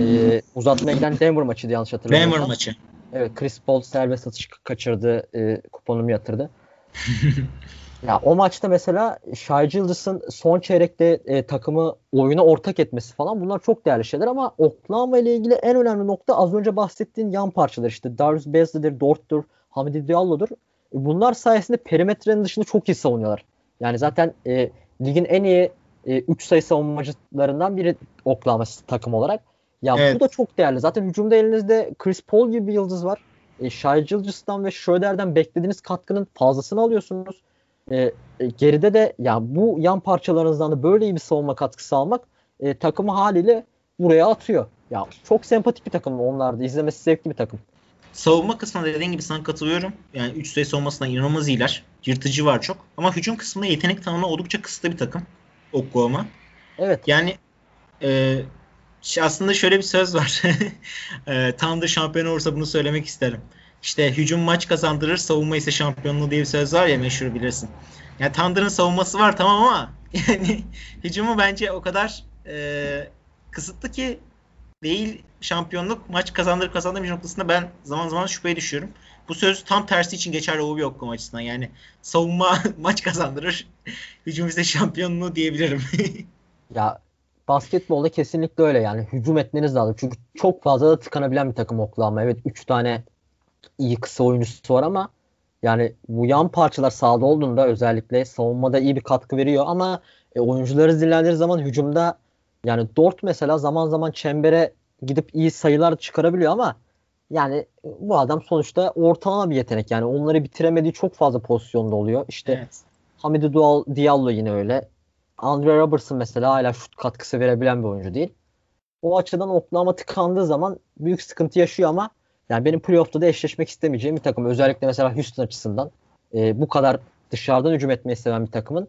e, uzatmaya giden Denver maçıydı yanlış hatırlamıyorum. Denver maçı. Evet Chris Paul serbest atış kaçırdı. E, kuponumu yatırdı. ya o maçta mesela Shai Gilgis'in son çeyrekte e, takımı oyuna ortak etmesi falan bunlar çok değerli şeyler ama Oklahoma ile ilgili en önemli nokta az önce bahsettiğin yan parçalar işte Darius Bazley'dir, Dort'tur, Hamidi Diallo'dur. Bunlar sayesinde perimetrenin dışında çok iyi savunuyorlar. Yani zaten e, ligin en iyi 3 e, sayı savunmacılarından biri Oklahoma takım olarak. Ya evet. bu da çok değerli. Zaten hücumda elinizde Chris Paul gibi bir yıldız var. E, Shai Gilgis'tan ve Schroeder'den beklediğiniz katkının fazlasını alıyorsunuz. e, e, geride de ya bu yan parçalarınızdan da böyle iyi bir savunma katkısı almak e, takımı haliyle buraya atıyor. Ya çok sempatik bir takım onlar da. izlemesi zevkli bir takım. Savunma kısmında dediğin gibi sana katılıyorum. Yani 3 sayı savunmasında inanılmaz iyiler. Yırtıcı var çok. Ama hücum kısmında yetenek tanımı oldukça kısıtlı bir takım. Oklahoma. Evet. Yani e, aslında şöyle bir söz var. e, Thunder şampiyon olursa bunu söylemek isterim. İşte hücum maç kazandırır, savunma ise şampiyonluğu diye bir söz var ya meşhur bilirsin. Yani Thunder'ın savunması var tamam ama yani hücumu bence o kadar e, kısıtlı ki değil şampiyonluk maç kazandırır kazandırmış noktasında ben zaman zaman şüpheye düşüyorum. Bu söz tam tersi için geçerli oluyor Oklahoma açısından. Yani savunma maç kazandırır, hücum ise şampiyonluğu diyebilirim. ya basketbolda kesinlikle öyle yani hücum etmeniz lazım. Çünkü çok fazla da tıkanabilen bir takım Oklahoma. Evet 3 tane iyi kısa oyuncusu var ama yani bu yan parçalar sahada olduğunda özellikle savunmada iyi bir katkı veriyor ama e, oyuncuları dinlendiği zaman hücumda yani Dort mesela zaman zaman çembere gidip iyi sayılar çıkarabiliyor ama yani bu adam sonuçta ortalama bir yetenek. Yani onları bitiremediği çok fazla pozisyonda oluyor. İşte evet. Hamidi Diallo yine öyle. Andre Robertson mesela hala şut katkısı verebilen bir oyuncu değil. O açıdan Oklahoma tıkandığı zaman büyük sıkıntı yaşıyor ama yani benim playoff'ta da eşleşmek istemeyeceğim bir takım. Özellikle mesela Houston açısından e, bu kadar dışarıdan hücum etmeyi seven bir takımın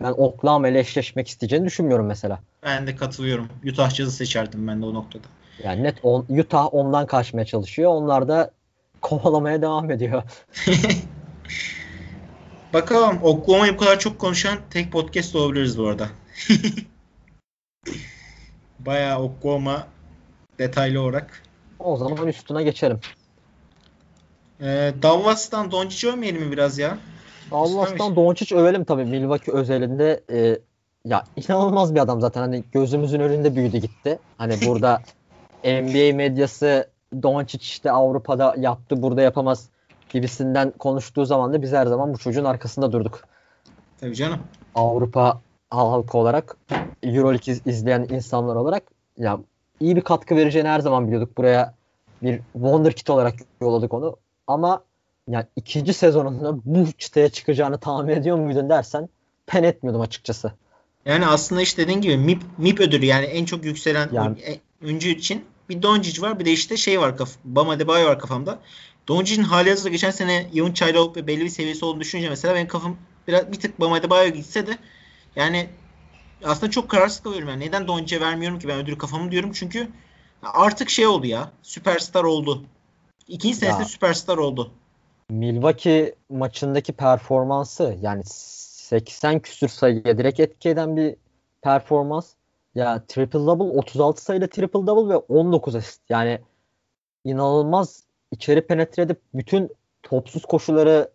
ben Oklahoma ile eşleşmek isteyeceğini düşünmüyorum mesela. Ben de katılıyorum. Utah Jazz'ı seçerdim ben de o noktada. Yani net on, Utah ondan kaçmaya çalışıyor. Onlar da kovalamaya devam ediyor. Bakalım Oklahoma'yı bu kadar çok konuşan tek podcast olabiliriz bu arada. Bayağı Oklahoma detaylı olarak. O zaman üstüne geçelim. Ee, Dallas'tan Doncic övmeyelim mi biraz ya? Dallas'tan Doncic övelim tabii. Milwaukee özelinde e, ya inanılmaz bir adam zaten. Hani gözümüzün önünde büyüdü gitti. Hani burada NBA medyası Doncic işte Avrupa'da yaptı burada yapamaz gibisinden konuştuğu zaman da biz her zaman bu çocuğun arkasında durduk. Tabii canım. Avrupa halkı olarak Euroleague izleyen insanlar olarak ya iyi bir katkı vereceğini her zaman biliyorduk. Buraya bir wonderkid olarak yolladık onu. Ama yani ikinci sezonunda bu çıtaya çıkacağını tahmin ediyor muydun dersen ben etmiyordum açıkçası. Yani aslında işte dediğin gibi MIP, MIP ödülü yani en çok yükselen yani, oyuncu için bir Doncic var bir de işte şey var kaf Bam Adebayo var kafamda. Doncic'in hali hazırda geçen sene Yavun Çaylı olup ve belli bir seviyesi olduğunu düşününce mesela benim kafam biraz bir tık Bam Adebayo gitse de yani aslında çok kararsız kalıyorum yani. Neden Doncic'e vermiyorum ki ben ödülü kafamı diyorum çünkü artık şey oldu ya süperstar oldu. İkinci senesinde süperstar oldu. Milwaukee maçındaki performansı yani 80 küsür sayıya direkt etki eden bir performans. Ya triple double 36 sayıda triple double ve 19 asist. Yani inanılmaz içeri penetre edip bütün topsuz koşuları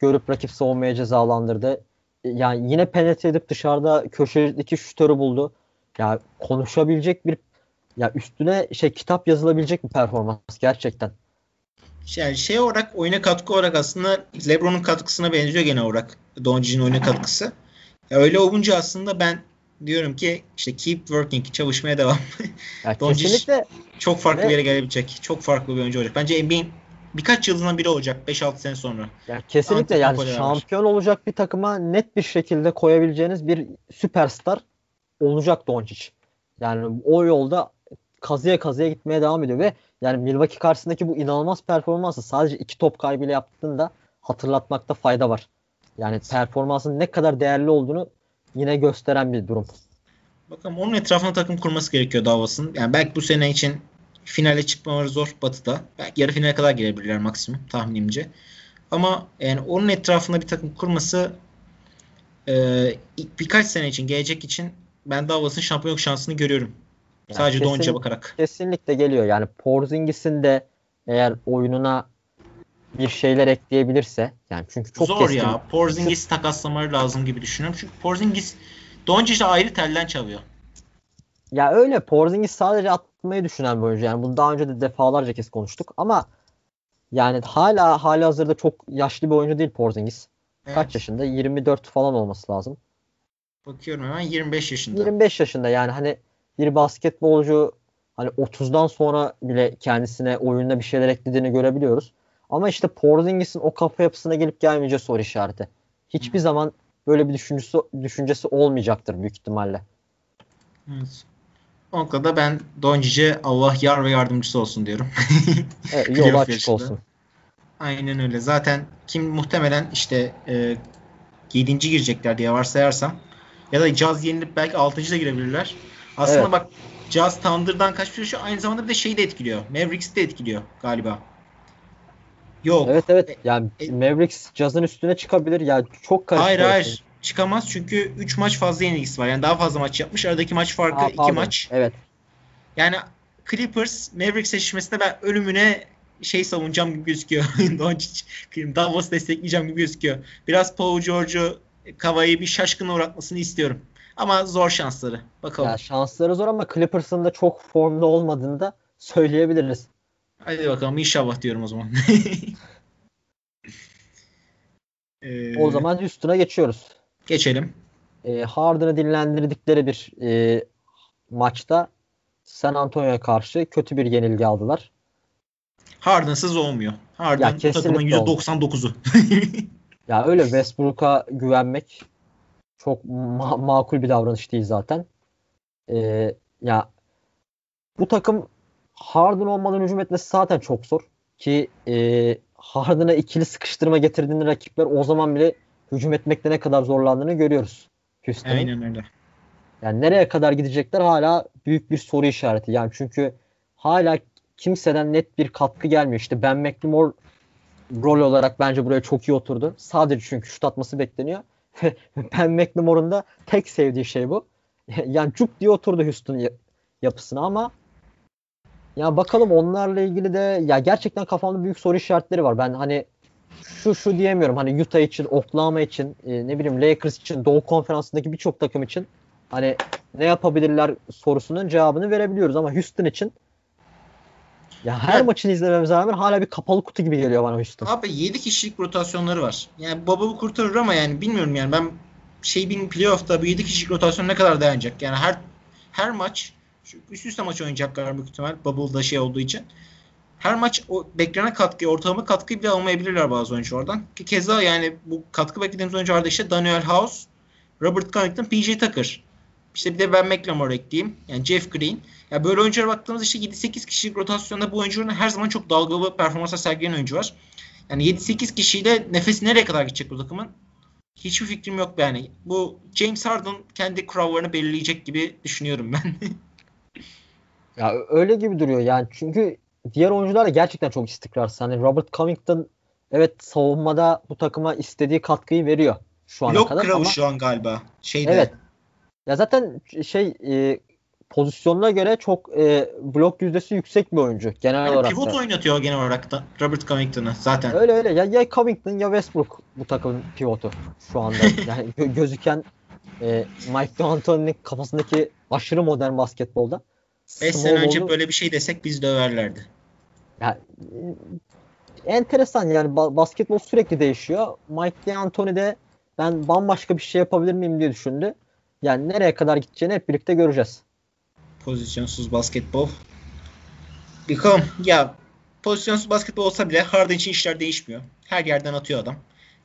görüp rakip savunmaya cezalandırdı. Yani yine penetre edip dışarıda köşedeki şutörü buldu. Ya konuşabilecek bir ya üstüne şey kitap yazılabilecek bir performans gerçekten. Yani şey olarak oyuna katkı olarak aslında LeBron'un katkısına benziyor genel olarak Doncic'in oyuna katkısı. Ya öyle olunca aslında ben diyorum ki işte keep working, çalışmaya devam. Kesinlikle çok farklı bir yere gelebilecek. Çok farklı bir oyuncu olacak. Bence NBA'in birkaç yılından biri olacak 5-6 sene sonra. Ya kesinlikle yani şampiyon olacak bir takıma net bir şekilde koyabileceğiniz bir süperstar olacak Doncic. Yani o yolda kazıya kazıya gitmeye devam ediyor ve yani Milwaukee karşısındaki bu inanılmaz performansı sadece iki top kaybıyla yaptığında hatırlatmakta fayda var. Yani performansın ne kadar değerli olduğunu yine gösteren bir durum. Bakalım onun etrafına takım kurması gerekiyor Dallas'ın. Yani belki bu sene için finale çıkmaları zor Batı'da. Belki yarı finale kadar gelebilirler maksimum tahminimce. Ama yani onun etrafında bir takım kurması e, birkaç sene için gelecek için ben Dallas'ın şampiyonluk şansını görüyorum. Yani Sadece kesin, Doncic'e bakarak. Kesinlikle geliyor. Yani Porzingis'in de eğer oyununa bir şeyler ekleyebilirse yani çünkü çok zor keskin. ya. Porzingis takaslamaları lazım gibi düşünüyorum. Çünkü Porzingis Doncic'le ayrı telden çalıyor. Ya öyle Porzingis sadece atmayı düşünen bir oyuncu. Yani bunu daha önce de defalarca kez konuştuk ama yani hala hali hazırda çok yaşlı bir oyuncu değil Porzingis. Evet. Kaç yaşında? 24 falan olması lazım. Bakıyorum hemen 25 yaşında. 25 yaşında yani hani bir basketbolcu hani 30'dan sonra bile kendisine oyunda bir şeyler eklediğini görebiliyoruz. Ama işte Porzingis'in o kafa yapısına gelip gelmeyeceği soru işareti. hiçbir zaman böyle bir düşüncesi düşüncesi olmayacaktır büyük ihtimalle. Evet. O noktada ben Doncic'e Allah yar ve yardımcısı olsun diyorum. evet, yolu açık olsun. Aynen öyle. Zaten kim muhtemelen işte e, 7. girecekler diye varsayarsam ya da Jazz yenilip belki 6. da girebilirler. Aslında evet. bak Jazz Thunder'dan kaçmış şu aynı zamanda bir de şeyi de etkiliyor. Mavericks'i de etkiliyor galiba. Yok. Evet evet. E, yani e, Mavericks Jazz'ın üstüne çıkabilir. Yani çok karışık. Hayır hayır. Çıkamaz çünkü 3 maç fazla yenilgisi var. Yani daha fazla maç yapmış. Aradaki maç farkı 2 maç. Evet. Yani Clippers Mavericks eşleşmesinde ben ölümüne şey savunacağım gibi gözüküyor. Doncic, Davos destekleyeceğim gibi gözüküyor. Biraz Paul George'u Kava'yı bir şaşkına uğratmasını istiyorum. Ama zor şansları. Bakalım. Ya şansları zor ama Clippers'ın da çok formda olmadığını da söyleyebiliriz. Hadi bakalım inşallah diyorum o zaman. ee, o zaman üstüne geçiyoruz. Geçelim. E, Harden'ı dinlendirdikleri bir e, maçta San Antonio'ya karşı kötü bir yenilgi aldılar. Harden'sız olmuyor. Harden ya, takımın %99'u. ya öyle Westbrook'a güvenmek çok ma- makul bir davranış değil zaten. Ee, ya bu takım Harden olmadan hücum etmesi zaten çok zor. Ki e, Harden'a ikili sıkıştırma getirdiğinde rakipler o zaman bile hücum etmekte ne kadar zorlandığını görüyoruz. Houston'ın. Aynen öyle. Yani nereye kadar gidecekler hala büyük bir soru işareti. Yani çünkü hala kimseden net bir katkı gelmiyor. İşte Ben McLemore rol olarak bence buraya çok iyi oturdu. Sadece çünkü şut atması bekleniyor. ben McLemore'un da tek sevdiği şey bu. yani cuk diye oturdu Houston yapısına ama ya bakalım onlarla ilgili de ya gerçekten kafamda büyük soru işaretleri var. Ben hani şu şu diyemiyorum. Hani Utah için, Oklahoma için, e, ne bileyim Lakers için, Doğu Konferansı'ndaki birçok takım için hani ne yapabilirler sorusunun cevabını verebiliyoruz ama Houston için ya her evet. maçını izlememize rağmen hala bir kapalı kutu gibi geliyor bana Houston. Abi 7 kişilik rotasyonları var. Yani Baba kurtarır ama yani bilmiyorum yani ben şey bin playoff'ta bu 7 kişilik rotasyon ne kadar dayanacak? Yani her her maç üst üste maç oynayacaklar büyük ihtimal Bubble'da şey olduğu için. Her maç o beklenen katkıyı, ortalama katkıyı bile almayabilirler bazı oyunculardan. Ki keza yani bu katkı beklediğimiz oyuncularda işte Daniel House, Robert Covington, PJ Tucker. İşte bir de ben McLemore ekleyeyim. Yani Jeff Green. Ya böyle oyunculara baktığımız işte 7-8 kişilik rotasyonda bu oyuncuların her zaman çok dalgalı performanslar sergileyen oyuncu var. Yani 7-8 kişiyle nefes nereye kadar gidecek bu takımın? Hiçbir fikrim yok yani. Bu James Harden kendi kurallarını belirleyecek gibi düşünüyorum ben. ya öyle gibi duruyor yani çünkü diğer oyuncular da gerçekten çok istikrarsız. Hani Robert Covington evet savunmada bu takıma istediği katkıyı veriyor şu ana Blok kadar. Blok ama... şu an galiba. Şeyde. Evet. Ya zaten şey e, pozisyonuna göre çok e, blok yüzdesi yüksek bir oyuncu genel yani olarak. Pivot da. oynatıyor genel olarak da Robert Covington'ı zaten. Öyle öyle. Ya, ya Covington ya Westbrook bu takımın pivotu şu anda. yani gö- gözüken e, Mike D'Antoni'nin kafasındaki aşırı modern basketbolda. 5 sene önce böyle bir şey desek biz döverlerdi. Ya, e, enteresan yani basketbol sürekli değişiyor. Mike D'Antoni de ben bambaşka bir şey yapabilir miyim diye düşündü. Yani nereye kadar gideceğini hep birlikte göreceğiz. Pozisyonsuz basketbol. Bakalım ya pozisyonsuz basketbol olsa bile Harden için işler değişmiyor. Her yerden atıyor adam.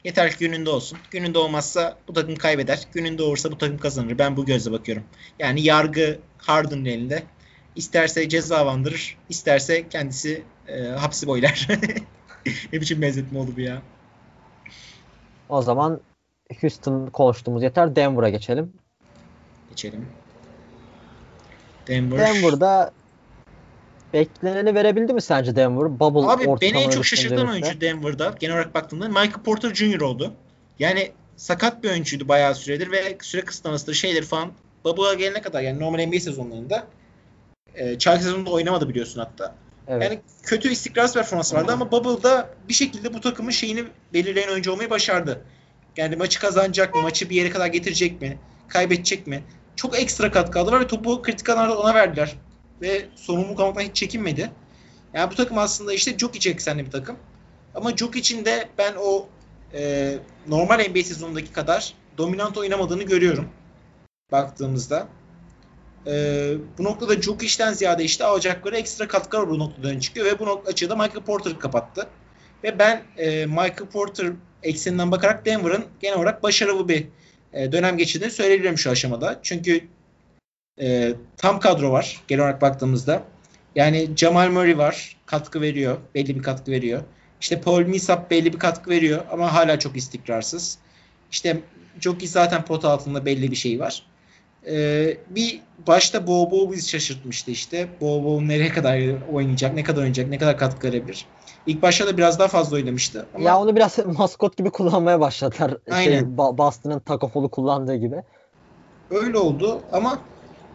Yeter ki gününde olsun. Gününde olmazsa bu takım kaybeder. Gününde olursa bu takım kazanır. Ben bu gözle bakıyorum. Yani yargı Harden'ın elinde. İsterse cezalandırır, isterse kendisi e, hapsi boylar. ne biçim benzetme oldu bu ya. O zaman Houston konuştuğumuz yeter. Denver'a geçelim. Geçelim. Denver. Denver'da bekleneni verebildi mi sence Denver? Bubble Abi beni en çok şaşırtan oyuncu Denver'da genel olarak baktığımda Michael Porter Jr. oldu. Yani sakat bir oyuncuydu bayağı süredir ve süre kısıtlamasıdır şeyler falan. Bubble'a gelene kadar yani normal NBA sezonlarında e, çaylak sezonunda oynamadı biliyorsun hatta. Evet. Yani kötü istikrarsız performansı vardı ama Bubble'da bir şekilde bu takımın şeyini belirleyen oyuncu olmayı başardı. Yani maçı kazanacak mı? Maçı bir yere kadar getirecek mi? Kaybedecek mi? Çok ekstra katkı aldılar ve topu kritik anlarda ona verdiler. Ve sorumluluk almaktan hiç çekinmedi. Yani bu takım aslında işte Jokic eksenli bir takım. Ama için de ben o e, normal NBA sezonundaki kadar dominant oynamadığını görüyorum. Baktığımızda. E, bu noktada Jokic'ten ziyade işte alacakları ekstra katkılar bu noktadan çıkıyor ve bu nokta açığı Michael Porter kapattı. Ve ben e, Michael Porter ekseninden bakarak Denver'ın genel olarak başarılı bir e, dönem geçirdiğini söyleyebilirim şu aşamada. Çünkü e, tam kadro var genel olarak baktığımızda. Yani Jamal Murray var. Katkı veriyor. Belli bir katkı veriyor. İşte Paul Millsap belli bir katkı veriyor ama hala çok istikrarsız. İşte Jokic zaten pot altında belli bir şey var. Ee, bir başta Bobo bizi şaşırtmıştı işte. Bobo nereye kadar oynayacak, ne kadar oynayacak, ne kadar katkı verebilir. İlk başta da biraz daha fazla oynamıştı. Ama... Ya onu biraz maskot gibi kullanmaya başladılar. Şey, Aynen. Şey, Boston'ın Takofolu kullandığı gibi. Öyle oldu ama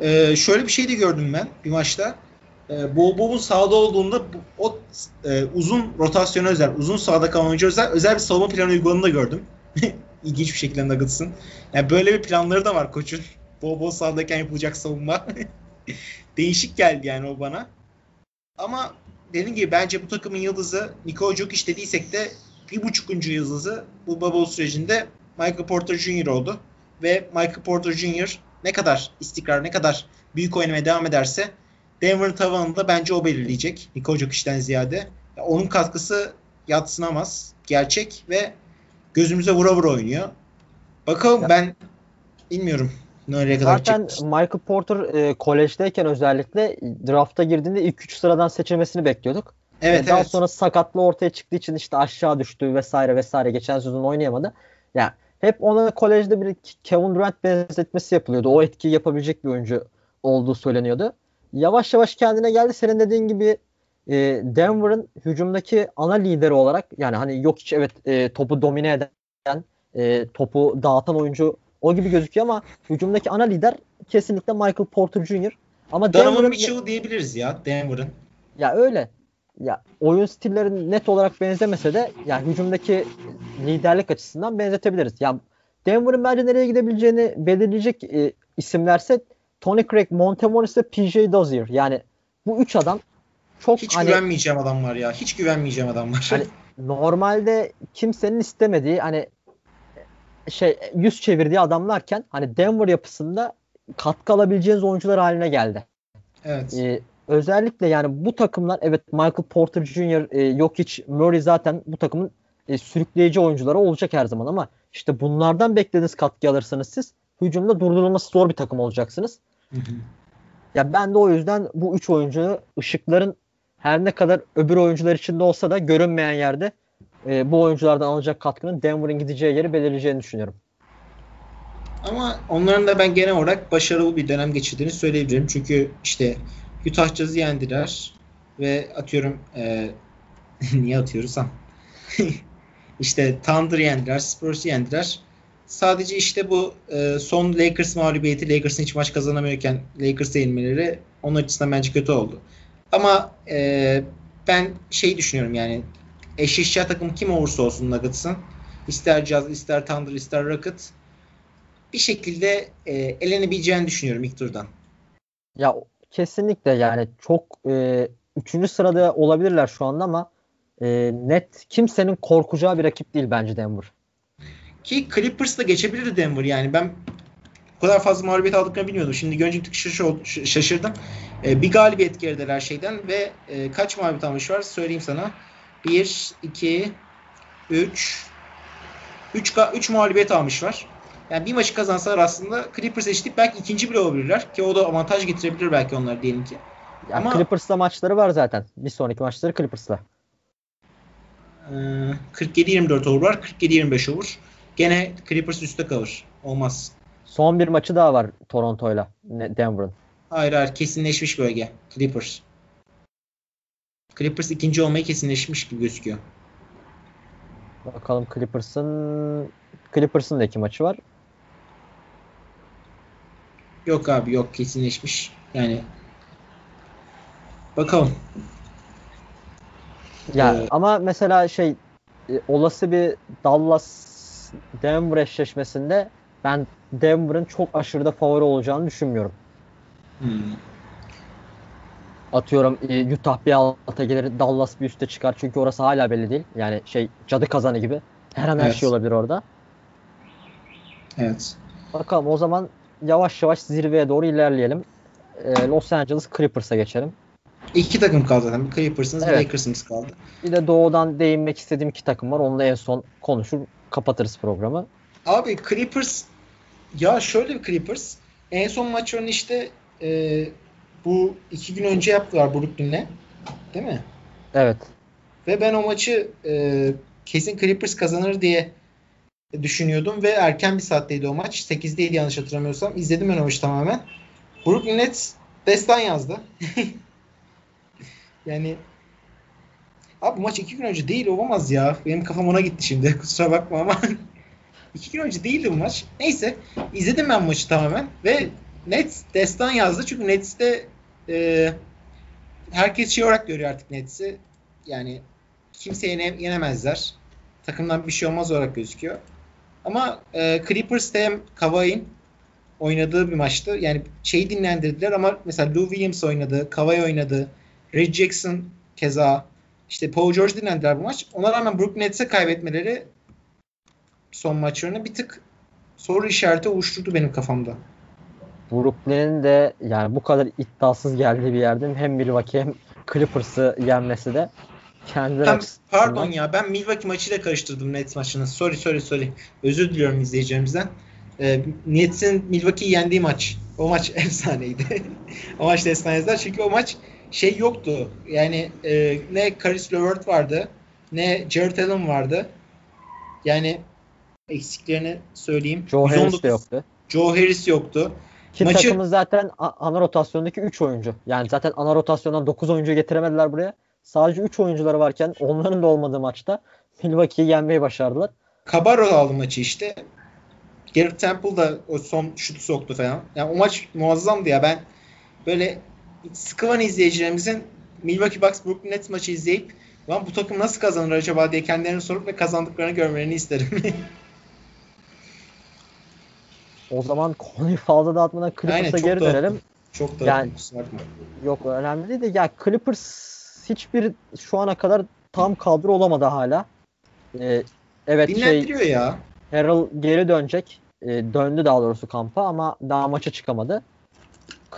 e, şöyle bir şey de gördüm ben bir maçta. E, Bobo'nun sahada olduğunda o e, uzun rotasyona özel, uzun sahada kalan oyuncu özel, özel bir savunma planı uyguladığını da gördüm. İlginç bir şekilde Nuggets'ın. Yani böyle bir planları da var koçun. Bobo sahadayken yapılacak savunma. Değişik geldi yani o bana. Ama dediğim gibi bence bu takımın yıldızı Nikola Jokic dediysek de bir buçukuncu yıldızı bu bubble sürecinde Michael Porter Jr. oldu. Ve Michael Porter Jr. ne kadar istikrar, ne kadar büyük oynamaya devam ederse Denver'ın tavanını da bence o belirleyecek. Nikola Jokic'ten ziyade. Onun katkısı yatsınamaz. Gerçek ve gözümüze vura vura oynuyor. Bakalım ben bilmiyorum. Nereye kadar Zaten çıkmış. Michael Porter e, kolejdeyken özellikle drafta girdiğinde ilk 3 sıradan seçilmesini bekliyorduk. Evet, Daha evet. sonra sakatlı ortaya çıktığı için işte aşağı düştü vesaire vesaire. Geçen sezon oynayamadı. Yani hep ona kolejde bir Kevin Durant benzetmesi yapılıyordu. O etkiyi yapabilecek bir oyuncu olduğu söyleniyordu. Yavaş yavaş kendine geldi. Senin dediğin gibi e, Denver'ın hücumdaki ana lideri olarak yani hani yok hiç evet e, topu domine eden, e, topu dağıtan oyuncu o gibi gözüküyor ama hücumdaki ana lider kesinlikle Michael Porter Jr. Ama Donovan Mitchell diyebiliriz ya Denver'ın. Ya öyle. Ya oyun stilleri net olarak benzemese de ya hücumdaki liderlik açısından benzetebiliriz. Ya Denver'ın bence nereye gidebileceğini belirleyecek e, isimlerse Tony Craig, Montemoris ve PJ Dozier. Yani bu üç adam çok hiç hani, güvenmeyeceğim adam var ya. Hiç güvenmeyeceğim adam var. Hani normalde kimsenin istemediği hani şey yüz çevirdiği adamlarken hani Denver yapısında katkı alabileceğiniz oyuncular haline geldi. Evet. Ee, özellikle yani bu takımlar evet Michael Porter Jr., e, Jokic, Murray zaten bu takımın e, sürükleyici oyuncuları olacak her zaman ama işte bunlardan beklediğiniz katkı alırsanız siz hücumda durdurulması zor bir takım olacaksınız. Hı hı. Ya ben de o yüzden bu üç oyuncuyu ışıkların her ne kadar öbür oyuncular içinde olsa da görünmeyen yerde e, bu oyunculardan alacak katkının Denver'ın gideceği yeri belirleyeceğini düşünüyorum. Ama onların da ben genel olarak başarılı bir dönem geçirdiğini söyleyebilirim. Çünkü işte Utah Jazz'ı yendiler ve atıyorum e, niye atıyoruz ha? işte Thunder yendiler, Spurs'ı yendiler. Sadece işte bu e, son Lakers mağlubiyeti, Lakers'ın hiç maç kazanamıyorken Lakers'a yenilmeleri onun açısından bence kötü oldu. Ama e, ben şey düşünüyorum yani eşleşeceği takım kim olursa olsun Nuggets'ın ister Jazz, ister Thunder, ister Rocket bir şekilde e, elenebileceğini düşünüyorum ilk turdan. Ya kesinlikle yani çok e, üçüncü sırada olabilirler şu anda ama e, net kimsenin korkacağı bir rakip değil bence Denver. Ki Clippers da geçebilirdi Denver yani ben o kadar fazla mağlubiyet aldıklarını bilmiyordum. Şimdi görünce bir tık şaşırdım. E, bir galibiyet gerideler şeyden ve e, kaç mağlubiyet almış var söyleyeyim sana. 1, 2, 3 3 3 mağlubiyet almış var. Yani bir maçı kazansalar aslında Clippers eşitleyip belki ikinci bile olabilirler ki o da avantaj getirebilir belki onlar diyelim ki. Ya Ama Clippers'la maçları var zaten. Bir sonraki maçları Clippers'la. 47-24 over var. 47-25 over. Gene Clippers üstte kalır. Olmaz. Son bir maçı daha var Toronto'yla Denver'ın. Hayır hayır kesinleşmiş bölge. Clippers. Clippers ikinci olmayı kesinleşmiş gibi gözüküyor. Bakalım Clippers'ın Clippers'ın da iki maçı var. Yok abi yok kesinleşmiş. Yani bakalım. Ya ee, ama mesela şey e, olası bir Dallas Denver eşleşmesinde ben Denver'ın çok aşırı da favori olacağını düşünmüyorum. Hmm. Atıyorum e, Utah bir alta gelir Dallas bir üste çıkar çünkü orası hala belli değil. Yani şey cadı kazanı gibi. Her an evet. her şey olabilir orada. Evet. Bakalım o zaman yavaş yavaş zirveye doğru ilerleyelim. Ee, Los Angeles Clippers'a geçelim. İki takım kaldı zaten. Clippers'ınız Evet. Lakers'ınız kaldı. Bir de doğudan değinmek istediğim iki takım var. Onunla en son konuşur kapatırız programı. Abi Clippers ya şöyle bir Clippers en son maçlarını işte e, bu iki gün önce yaptılar Brooklyn'le. Değil mi? Evet. Ve ben o maçı e, kesin Clippers kazanır diye düşünüyordum ve erken bir saatteydi o maç. 8'deydi yanlış hatırlamıyorsam. İzledim ben o maçı tamamen. Brooklyn Nets destan yazdı. yani abi bu maç iki gün önce değil olamaz ya. Benim kafam ona gitti şimdi. Kusura bakma ama iki gün önce değildi bu maç. Neyse izledim ben maçı tamamen ve Nets destan yazdı. Çünkü Nets'te e, herkes şey olarak görüyor artık Nets'i. Yani kimse yene, yenemezler. Takımdan bir şey olmaz olarak gözüküyor. Ama e, Clippers'te hem Kawhi'nin oynadığı bir maçtı. Yani şeyi dinlendirdiler ama mesela Lou Williams oynadı, Kawhi oynadı, Reggie Jackson keza işte Paul George dinlendiler bu maç. Ona rağmen Brooklyn Nets'e kaybetmeleri son maçlarını bir tık soru işareti oluşturdu benim kafamda. Brooklyn'in de yani bu kadar iddiasız geldiği bir yerde hem Milwaukee hem Clippers'ı yenmesi de Tam, açısından- pardon ya ben Milwaukee maçıyla karıştırdım Nets maçını. Sorry sorry sorry. Özür diliyorum izleyicilerimizden. Ee, Nets'in Milwaukee'yi yendiği maç. O maç efsaneydi. o maç efsaneydiler çünkü o maç şey yoktu. Yani e, ne Caris LeVert vardı ne Jared Allen vardı. Yani eksiklerini söyleyeyim. Joe Harris 119 de yoktu. Joe Harris yoktu. Ki Maçı- takımın zaten ana rotasyondaki 3 oyuncu. Yani zaten ana rotasyondan 9 oyuncu getiremediler buraya. Sadece 3 oyuncuları varken onların da olmadığı maçta Milwaukee'yi yenmeyi başardılar. Cabarro aldı maçı işte. Garrett Temple da o son şutu soktu falan. Yani o maç muazzamdı ya. Ben böyle sıkılan izleyicilerimizin Milwaukee Bucks Brooklyn Nets maçı izleyip lan bu takım nasıl kazanır acaba diye kendilerini sorup ve kazandıklarını görmelerini isterim. O zaman konuyu fazla dağıtmadan Clippers'a geri dağıttım. dönelim. Çok da Yani- kusura bakma. Yok önemli değil de ya Clippers hiçbir şu ana kadar tam kadro olamadı hala. Ee, evet şey Dinlendiriyor ya. Harrell geri dönecek. Ee, döndü daha doğrusu kampa ama daha maça çıkamadı.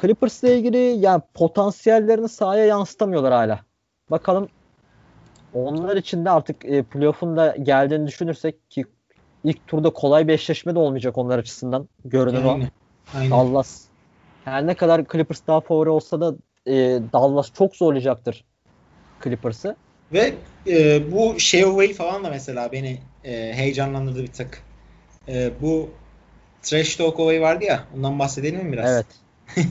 Clippers'la ilgili yani potansiyellerini sahaya yansıtamıyorlar hala. Bakalım onlar için de artık e, playoff'un da geldiğini düşünürsek ki ilk turda kolay bir eşleşme de olmayacak onlar açısından. Görünür o. Aynen. Dallas. Her ne kadar Clippers daha favori olsa da e, Dallas çok zorlayacaktır Clippers'ı. Ve e, bu Sheaway falan da mesela beni e, heyecanlandırdı bir tık. E, bu Trash Talk olayı vardı ya. Ondan bahsedelim mi biraz? Evet.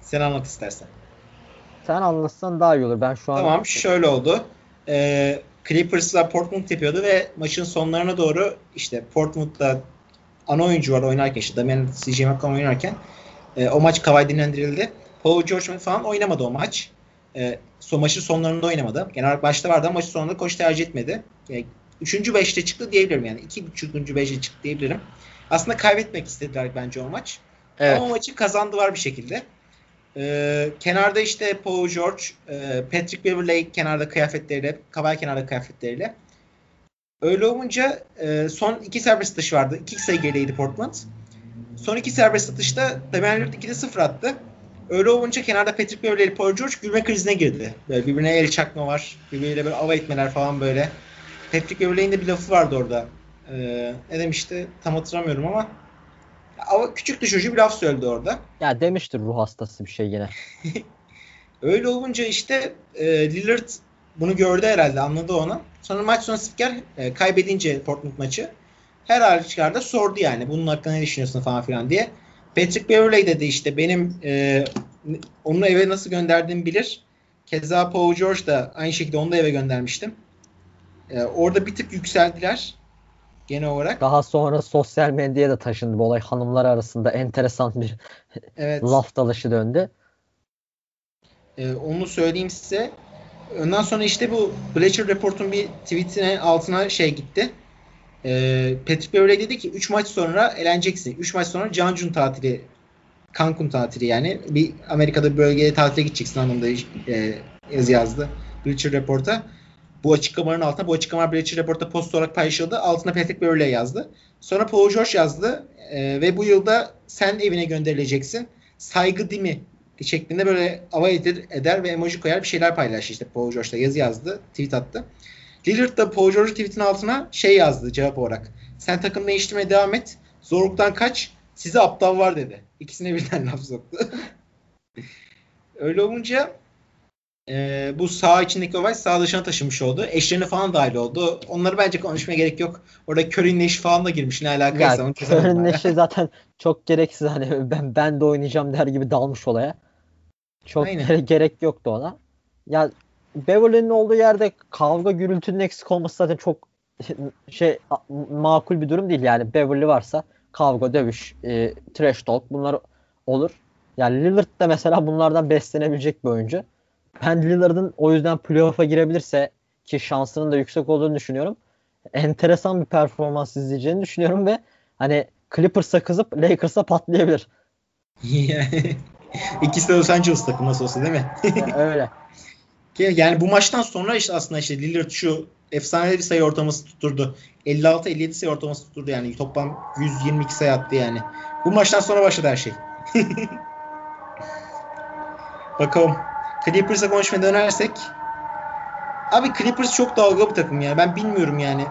Sen anlat istersen. Sen anlatsan daha iyi olur. Ben şu an Tamam şöyle oldu. E, Clippers'la Portland yapıyordu ve maçın sonlarına doğru işte Portland'da ana oyuncu var oynarken işte Damian CJ McCollum oynarken e, o maç Kawhi dinlendirildi. Paul George falan oynamadı o maç. E, son maçın sonlarında oynamadı. Genel olarak başta vardı ama maçın sonunda koç tercih etmedi. Yani, üçüncü beşte çıktı diyebilirim yani. iki üçüncü beşte çıktı diyebilirim. Aslında kaybetmek istediler bence o maç. evet. Ama o maçı kazandılar bir şekilde. Ee, kenarda işte Paul George, e, Patrick Beverley kenarda kıyafetleriyle, Kawhi kenarda kıyafetleriyle. Öyle olunca e, son iki serbest atış vardı. İki sayı gerideydi Portland. Son iki serbest atışta Damian Lillard 2'de 0 attı. Öyle olunca kenarda Patrick Beverley ile Paul George gülme krizine girdi. Böyle birbirine el çakma var. Birbiriyle böyle ava etmeler falan böyle. Patrick Beverley'in de bir lafı vardı orada. Ee, ne demişti tam hatırlamıyorum ama ama küçük çocuğu bir laf söyledi orada. Ya demiştir ruh hastası bir şey yine. Öyle olunca işte e, Lillard bunu gördü herhalde anladı onu. Sonra maç sonu spiker e, kaybedince Portland maçı her halükarda sordu yani bunun hakkında ne düşünüyorsun falan filan diye. Patrick Beverley dedi işte benim e, onu eve nasıl gönderdiğimi bilir. Keza Paul George da aynı şekilde onu da eve göndermiştim. E, orada bir tık yükseldiler genel olarak. Daha sonra sosyal medyaya da taşındı bu olay. Hanımlar arasında enteresan bir Evet. laf dalışı döndü. Ee, onu söyleyeyim size. Ondan sonra işte bu Bleacher Report'un bir tweetine altına şey gitti. Ee, Patrick Beverley dedi ki 3 maç sonra eleneceksin. 3 maç sonra Cancun tatili Cancun tatili yani. Bir Amerika'da bir bölgeye tatile gideceksin anlamında e, yazı yazdı. Bleacher Report'a. Bu açıklamaların altına bu açıklamalar Bleacher Report'ta post olarak paylaşıldı. Altına Patrick Beverley yazdı. Sonra Paul George yazdı. Ee, ve bu yılda sen evine gönderileceksin. Saygı değil mi? şeklinde böyle alay eder, eder ve emoji koyar bir şeyler paylaştı. İşte Paul George'da yazı yazdı. Tweet attı. Lillard da Paul George tweetin altına şey yazdı cevap olarak. Sen takım değiştirmeye devam et. Zorluktan kaç. Size aptal var dedi. İkisine birden laf soktu. Öyle olunca e, bu sağ içindeki olay sağ dışına taşımış oldu. Eşlerine falan dahil oldu. Onları bence konuşmaya gerek yok. Orada Curry'nin eşi falan da girmiş. Ne alakaysa. Ya, Curry'nin eşi zaten çok gereksiz. Hani ben, ben de oynayacağım der gibi dalmış olaya. Çok Aynen. gerek yoktu ona. Ya Beverly'nin olduğu yerde kavga gürültünün eksik olması zaten çok şey makul bir durum değil yani. Beverly varsa kavga, dövüş, e, trash talk bunlar olur. Yani Lillard da mesela bunlardan beslenebilecek bir oyuncu. Ben Lillard'ın o yüzden playoff'a girebilirse ki şansının da yüksek olduğunu düşünüyorum. Enteresan bir performans izleyeceğini düşünüyorum ve hani Clippers'a kızıp Lakers'a patlayabilir. İkisi de Los Angeles takımı nasıl olsa değil mi? öyle. Yani bu maçtan sonra işte aslında işte Lillard şu efsane bir sayı ortalaması tutturdu. 56-57 sayı ortalaması tutturdu yani. Toplam 122 sayı attı yani. Bu maçtan sonra başladı her şey. Bakalım. Clippers'a konuşmaya dönersek Abi Clippers çok dalga bir takım ya. Ben bilmiyorum yani.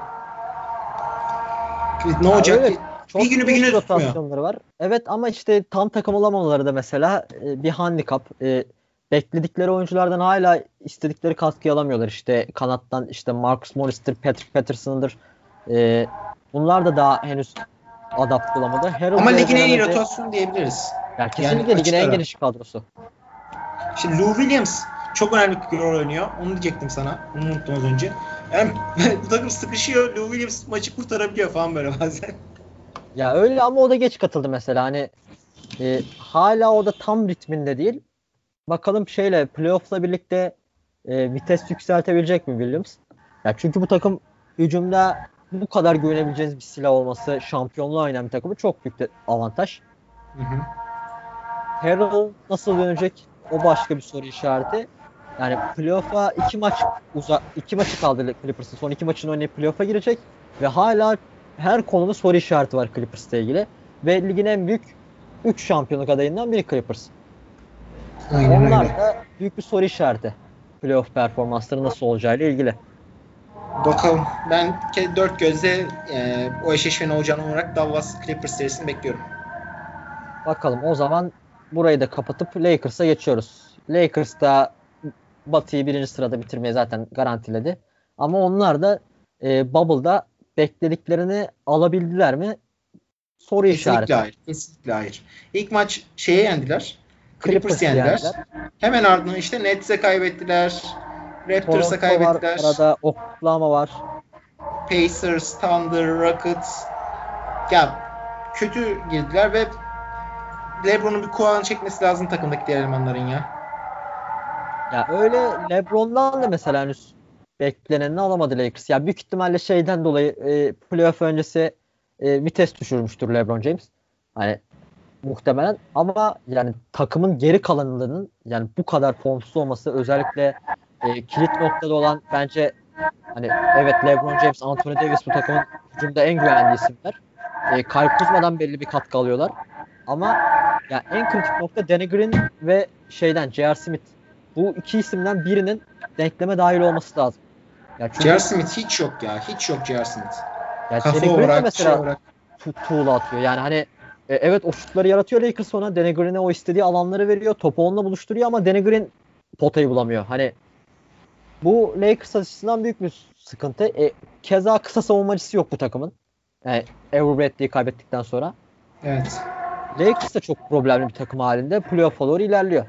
Ne olacak? Evet, çok bir günü bir günü rotasyonları var. Evet ama işte tam takım olamamaları da mesela e, bir handikap. E, bekledikleri oyunculardan hala istedikleri katkıyı alamıyorlar. İşte kanattan işte Marcus Morris'tir, Patrick Patterson'dır. E, bunlar da daha henüz adapte olamadı. Harold Ama ligin en iyi rotasyon diyebiliriz. Yani kesinlikle yani ligin en geniş kadrosu. Şimdi Lou Williams çok önemli bir rol oynuyor. Onu diyecektim sana. Onu unuttum az önce. Yani bu takım sıkışıyor. Lou Williams maçı kurtarabiliyor falan böyle bazen. Ya öyle ama o da geç katıldı mesela. Hani e, hala o da tam ritminde değil. Bakalım şeyle playoff'la birlikte e, vites yükseltebilecek mi Williams? Ya çünkü bu takım hücumda bu kadar güvenebileceğiniz bir silah olması şampiyonluğa oynayan bir takımı çok büyük bir avantaj. Hı hı. Harrell nasıl dönecek? O başka bir soru işareti. Yani playoff'a iki maç uza iki maçı kaldı Clippers'ın. Son iki maçını oynayıp playoff'a girecek ve hala her konuda soru işareti var Clippers'la ilgili. Ve ligin en büyük 3 şampiyonluk adayından biri Clippers. Aynen Onlar öyle. da büyük bir soru işareti. Playoff performansları nasıl olacağıyla ilgili. Bakalım. Ben dört gözle e, o eşleşmenin olacağını olarak Dallas Clippers serisini bekliyorum. Bakalım o zaman burayı da kapatıp Lakers'a geçiyoruz. Lakers da Batı'yı birinci sırada bitirmeyi zaten garantiledi. Ama onlar da e, Bubble'da beklediklerini alabildiler mi? Soru kesinlikle işareti. Hayır, kesinlikle hayır. İlk maç şeye yendiler. Clippers, Clippers yendiler. yendiler. Hemen ardından işte Nets'e kaybettiler. Raptors'a kaybettiler. Var, arada Oklahoma var. Pacers, Thunder, Rockets. Ya kötü girdiler ve LeBron'un bir kulağını çekmesi lazım takımdaki diğer elemanların ya. Ya öyle LeBron'dan da mesela henüz beklenenini alamadı Lakers. Ya büyük ihtimalle şeyden dolayı e, playoff öncesi e, vites düşürmüştür LeBron James. Hani muhtemelen ama yani takımın geri kalanının yani bu kadar formsuz olması özellikle e, kilit noktada olan bence hani evet LeBron James, Anthony Davis bu takımın hücumda en güvenli isimler. E, Kyle Kuzma'dan belli bir katkı alıyorlar. Ama ya en kritik nokta Danny Green ve şeyden J.R. Smith. Bu iki isimden birinin denkleme dahil olması lazım. Ya çünkü, J.R. Smith hiç yok ya. Hiç yok J.R. Smith. Ya Kafa Danny Green de mesela şey olarak. tuğla atıyor. Yani hani e, evet o şutları yaratıyor Lakers sonra. Danny Green'e o istediği alanları veriyor. Topu onunla buluşturuyor ama Danny Green potayı bulamıyor. Hani bu Lakers açısından büyük bir sıkıntı. E, keza kısa savunmacısı yok bu takımın. Yani Avery Bradley'i kaybettikten sonra. Evet. Lakers da çok problemli bir takım halinde. Playoff'a doğru ilerliyor.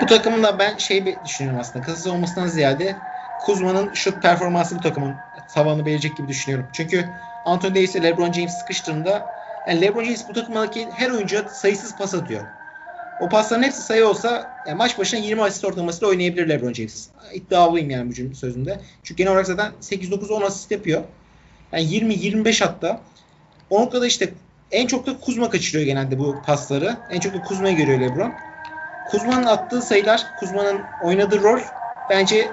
Bu takımın da ben şey düşünüyorum aslında. Kısa olmasından ziyade Kuzma'nın şut performansı bu takımın tavanı belirleyecek gibi düşünüyorum. Çünkü Anthony Davis ile LeBron James sıkıştığında yani LeBron James bu takımdaki her oyuncuya sayısız pas atıyor. O pasların hepsi sayı olsa yani maç başına 20 asist ortalamasıyla oynayabilir LeBron James. İddialıyım yani bu sözünde. Çünkü genel olarak zaten 8-9-10 asist yapıyor. Yani 20-25 hatta. O noktada işte en çok da Kuzma kaçırıyor genelde bu pasları. En çok da Kuzma'ya görüyor LeBron. Kuzma'nın attığı sayılar, Kuzma'nın oynadığı rol bence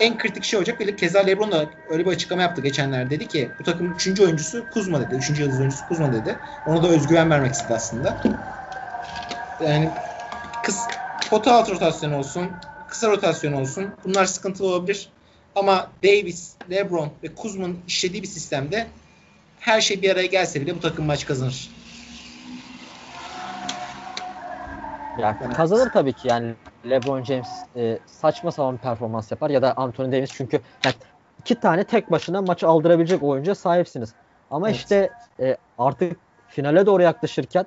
en kritik şey olacak. Ve keza LeBron da öyle bir açıklama yaptı geçenlerde. Dedi ki bu takımın 3. oyuncusu Kuzma dedi. 3. yıldız oyuncusu Kuzma dedi. Ona da özgüven vermek istedi aslında. Yani kız pota alt rotasyon olsun, kısa rotasyon olsun. Bunlar sıkıntılı olabilir. Ama Davis, LeBron ve Kuzma'nın işlediği bir sistemde her şey bir araya gelse bile bu takım maç kazanır. Ya kazanır tabii ki yani LeBron James e, saçma sapan bir performans yapar ya da Anthony Davis çünkü yani iki tane tek başına maçı aldırabilecek oyuncuya sahipsiniz. Ama evet. işte e, artık finale doğru yaklaşırken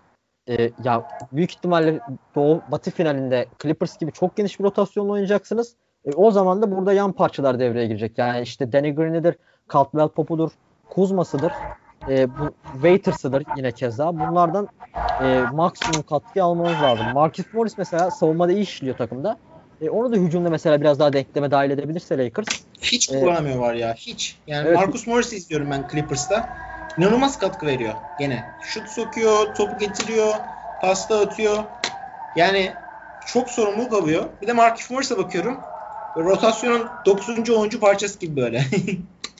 e, ya büyük ihtimalle Doğu Batı finalinde Clippers gibi çok geniş bir rotasyonla oynayacaksınız. E, o zaman da burada yan parçalar devreye girecek. Yani işte Danny Green'idir, Caldwell Pope'udur, Kuzma'sıdır, e, bu Waiters'ıdır yine keza. Bunlardan e, maksimum katkı almanız lazım. Marcus Morris mesela savunmada iyi işliyor takımda. E, onu da hücumda mesela biraz daha denkleme dahil edebilirse Lakers. Hiç e, kullanamıyor var ya. Hiç. Yani evet. Marcus Morris izliyorum ben Clippers'ta. İnanılmaz katkı veriyor gene. Şut sokuyor, topu getiriyor, pasta atıyor. Yani çok sorumluluk alıyor. Bir de Marcus Morris'e bakıyorum. Rotasyonun 9. oyuncu parçası gibi böyle.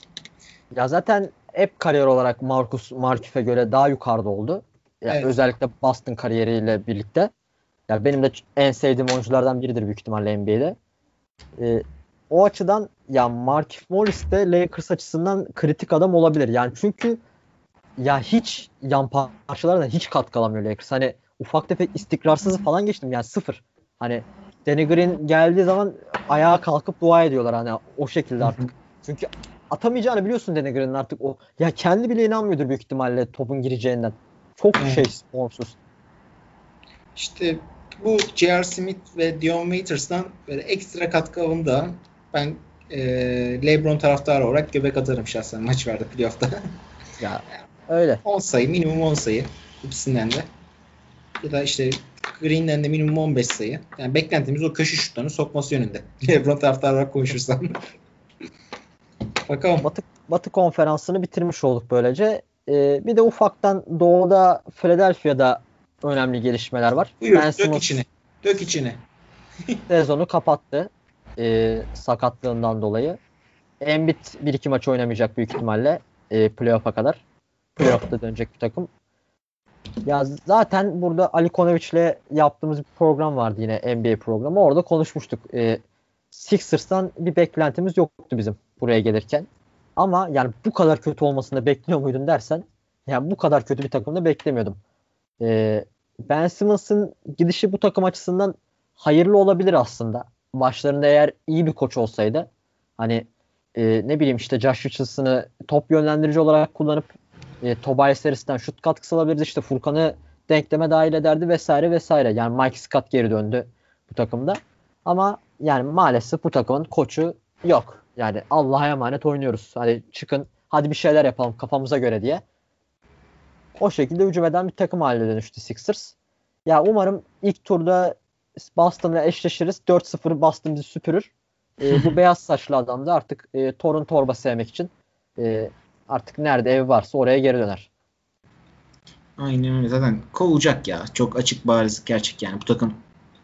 ya zaten hep kariyer olarak Marcus Markif'e göre daha yukarıda oldu. Yani evet. Özellikle Boston kariyeriyle birlikte. Yani benim de en sevdiğim oyunculardan biridir büyük ihtimalle NBA'de. Ee, o açıdan ya Markif Morris de Lakers açısından kritik adam olabilir. Yani çünkü ya hiç yan parçalardan hiç katkı alamıyor Lakers. Hani ufak tefek istikrarsız falan geçtim yani sıfır. Hani Danny Green geldiği zaman ayağa kalkıp dua ediyorlar hani o şekilde artık. Çünkü atamayacağını biliyorsun Danny Green'in artık o. Ya kendi bile inanmıyordur büyük ihtimalle topun gireceğinden. Çok evet. şey formsuz. İşte bu J.R. Smith ve Dion Waiters'dan böyle ekstra katkı alında ben e, LeBron taraftarı olarak göbek atarım şahsen maç vardı playoff'ta. ya öyle. 10 sayı minimum 10 sayı ikisinden de. Ya da işte Green'den de minimum 15 sayı. Yani beklentimiz o köşe şutlarını sokması yönünde. LeBron taraftarı olarak konuşursam. Bakalım. Batı, Batı konferansını bitirmiş olduk böylece. Ee, bir de ufaktan doğuda Philadelphia'da önemli gelişmeler var. Buyur ben dök Simmons içine. Dök içine. sezonu kapattı. E, sakatlığından dolayı. Embiid bir iki maç oynamayacak büyük ihtimalle e, playoff'a kadar. Playoff'ta dönecek bir takım. Ya zaten burada Ali Konovic'le yaptığımız bir program vardı yine NBA programı. Orada konuşmuştuk. E, Sixers'tan bir beklentimiz yoktu bizim buraya gelirken. Ama yani bu kadar kötü olmasını bekliyor muydun dersen yani bu kadar kötü bir takımda beklemiyordum. Ee, ben Simmons'ın gidişi bu takım açısından hayırlı olabilir aslında. Başlarında eğer iyi bir koç olsaydı hani e, ne bileyim işte Josh Richardson'ı top yönlendirici olarak kullanıp e, Tobias Harris'ten şut katkısı alabilirdi. İşte Furkan'ı denkleme dahil ederdi vesaire vesaire. Yani Mike Scott geri döndü bu takımda. Ama yani maalesef bu takımın koçu yok. Yani Allah'a emanet oynuyoruz. Hadi çıkın hadi bir şeyler yapalım kafamıza göre diye. O şekilde hücum eden bir takım haline dönüştü Sixers. Ya umarım ilk turda Boston'la eşleşiriz. 4-0 Boston bizi süpürür. E, bu beyaz saçlı adam da artık e, torun torba sevmek için e, artık nerede ev varsa oraya geri döner. Aynen öyle. Zaten kovacak ya. Çok açık bariz gerçek yani bu takım.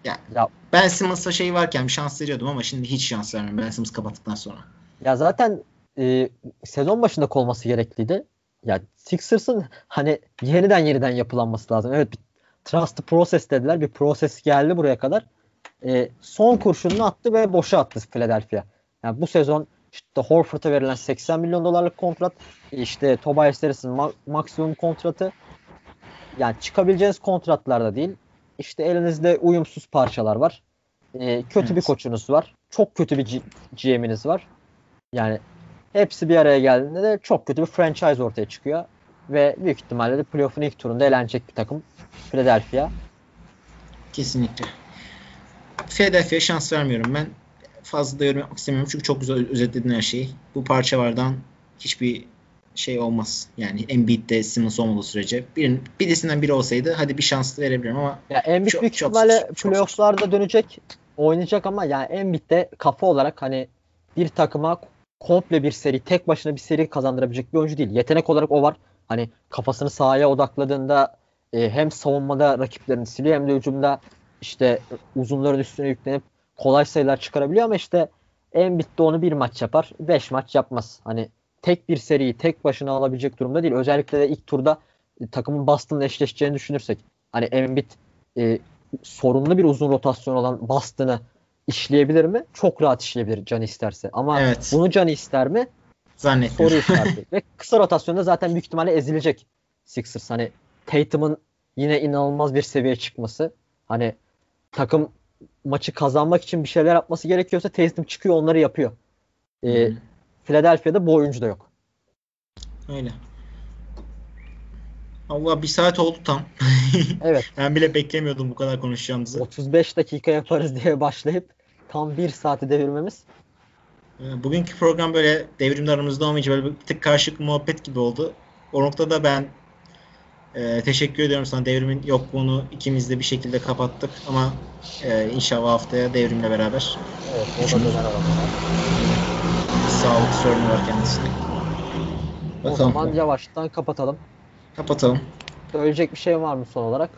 Ya, ya ben Simmons'a şey varken bir şans veriyordum ama şimdi hiç şans vermiyorum Ben Simmons kapattıktan sonra. Ya zaten e, sezon başında kolması gerekliydi. Ya Sixers'ın hani yeniden yeniden yapılanması lazım. Evet bir trust process dediler. Bir proses geldi buraya kadar. E, son kurşununu attı ve boşa attı Philadelphia. Yani bu sezon işte Horford'a verilen 80 milyon dolarlık kontrat, işte Tobias Harris'in ma- maksimum kontratı. Yani çıkabileceğiniz kontratlar da değil. İşte elinizde uyumsuz parçalar var. E, kötü evet. bir koçunuz var. Çok kötü bir GM'iniz var. Yani hepsi bir araya geldiğinde de çok kötü bir franchise ortaya çıkıyor. Ve büyük ihtimalle de playoff'un ilk turunda elenecek bir takım Philadelphia. Kesinlikle. Philadelphia'ya şans vermiyorum ben. Fazla da yorum yapmak istemiyorum çünkü çok güzel özetledin her şeyi. Bu parçalardan hiçbir şey olmaz. Yani Embiid'de Simmons olmadığı sürece bir, birisinden biri olsaydı hadi bir şans verebilirim ama ya Embiid çok, büyük ihtimalle playoff'larda dönecek oynayacak ama yani Embiid'de kafa olarak hani bir takıma komple bir seri, tek başına bir seri kazandırabilecek bir oyuncu değil. Yetenek olarak o var. Hani kafasını sahaya odakladığında e, hem savunmada rakiplerini siliyor hem de hücumda işte uzunların üstüne yüklenip kolay sayılar çıkarabiliyor ama işte en bitti onu bir maç yapar. Beş maç yapmaz. Hani tek bir seriyi tek başına alabilecek durumda değil. Özellikle de ilk turda e, takımın Boston'la eşleşeceğini düşünürsek. Hani Embiid e, sorunlu bir uzun rotasyon olan Boston'ı işleyebilir mi? Çok rahat işleyebilir canı isterse. Ama Evet. bunu canı ister mi? Zannetmiyorum. Soru işareti. Ve kısa rotasyonda zaten büyük ihtimalle ezilecek Sixers. Hani Tatum'un yine inanılmaz bir seviyeye çıkması. Hani takım maçı kazanmak için bir şeyler yapması gerekiyorsa Tatum çıkıyor onları yapıyor. Ee, Hı. Philadelphia'da bu oyuncu da yok. Öyle. Allah bir saat oldu tam. Evet. ben bile beklemiyordum bu kadar konuşacağımızı. 35 dakika yaparız diye başlayıp tam bir saati devirmemiz. Ee, Bugünkü program böyle devrimde aramızda olmayınca böyle bir tık karşılıklı muhabbet gibi oldu. O noktada ben e, teşekkür ediyorum sana. Devrimin yokluğunu ikimiz de bir şekilde kapattık ama e, inşallah haftaya devrimle beraber Evet, o da döner sağlık sorunu var kendisine. O Bakalım. zaman yavaştan kapatalım. Kapatalım. Söyleyecek bir şey var mı son olarak?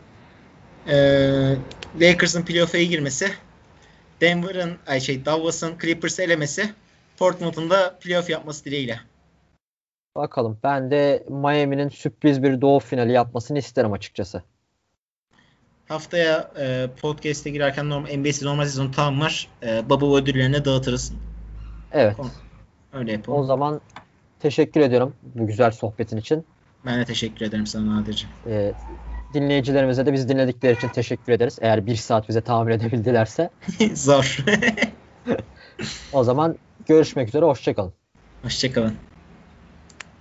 Ee, Lakers'ın playoff'a girmesi, Denver'ın ay şey Dallas'ın Clippers'ı elemesi, Portland'ın da playoff yapması dileğiyle. Bakalım. Ben de Miami'nin sürpriz bir doğu finali yapmasını isterim açıkçası. Haftaya e, podcast'e girerken normal, NBA'si normal sezon tamamlar. E, Bubble ödüllerini dağıtırız. Evet. Öyle yapalım. O zaman teşekkür ediyorum bu güzel sohbetin için. Ben de teşekkür ederim sana Nadir'cim. Ee, dinleyicilerimize de biz dinledikleri için teşekkür ederiz. Eğer bir saat bize tahammül edebildilerse. Zor. O zaman görüşmek üzere. Hoşçakalın. Hoşçakalın.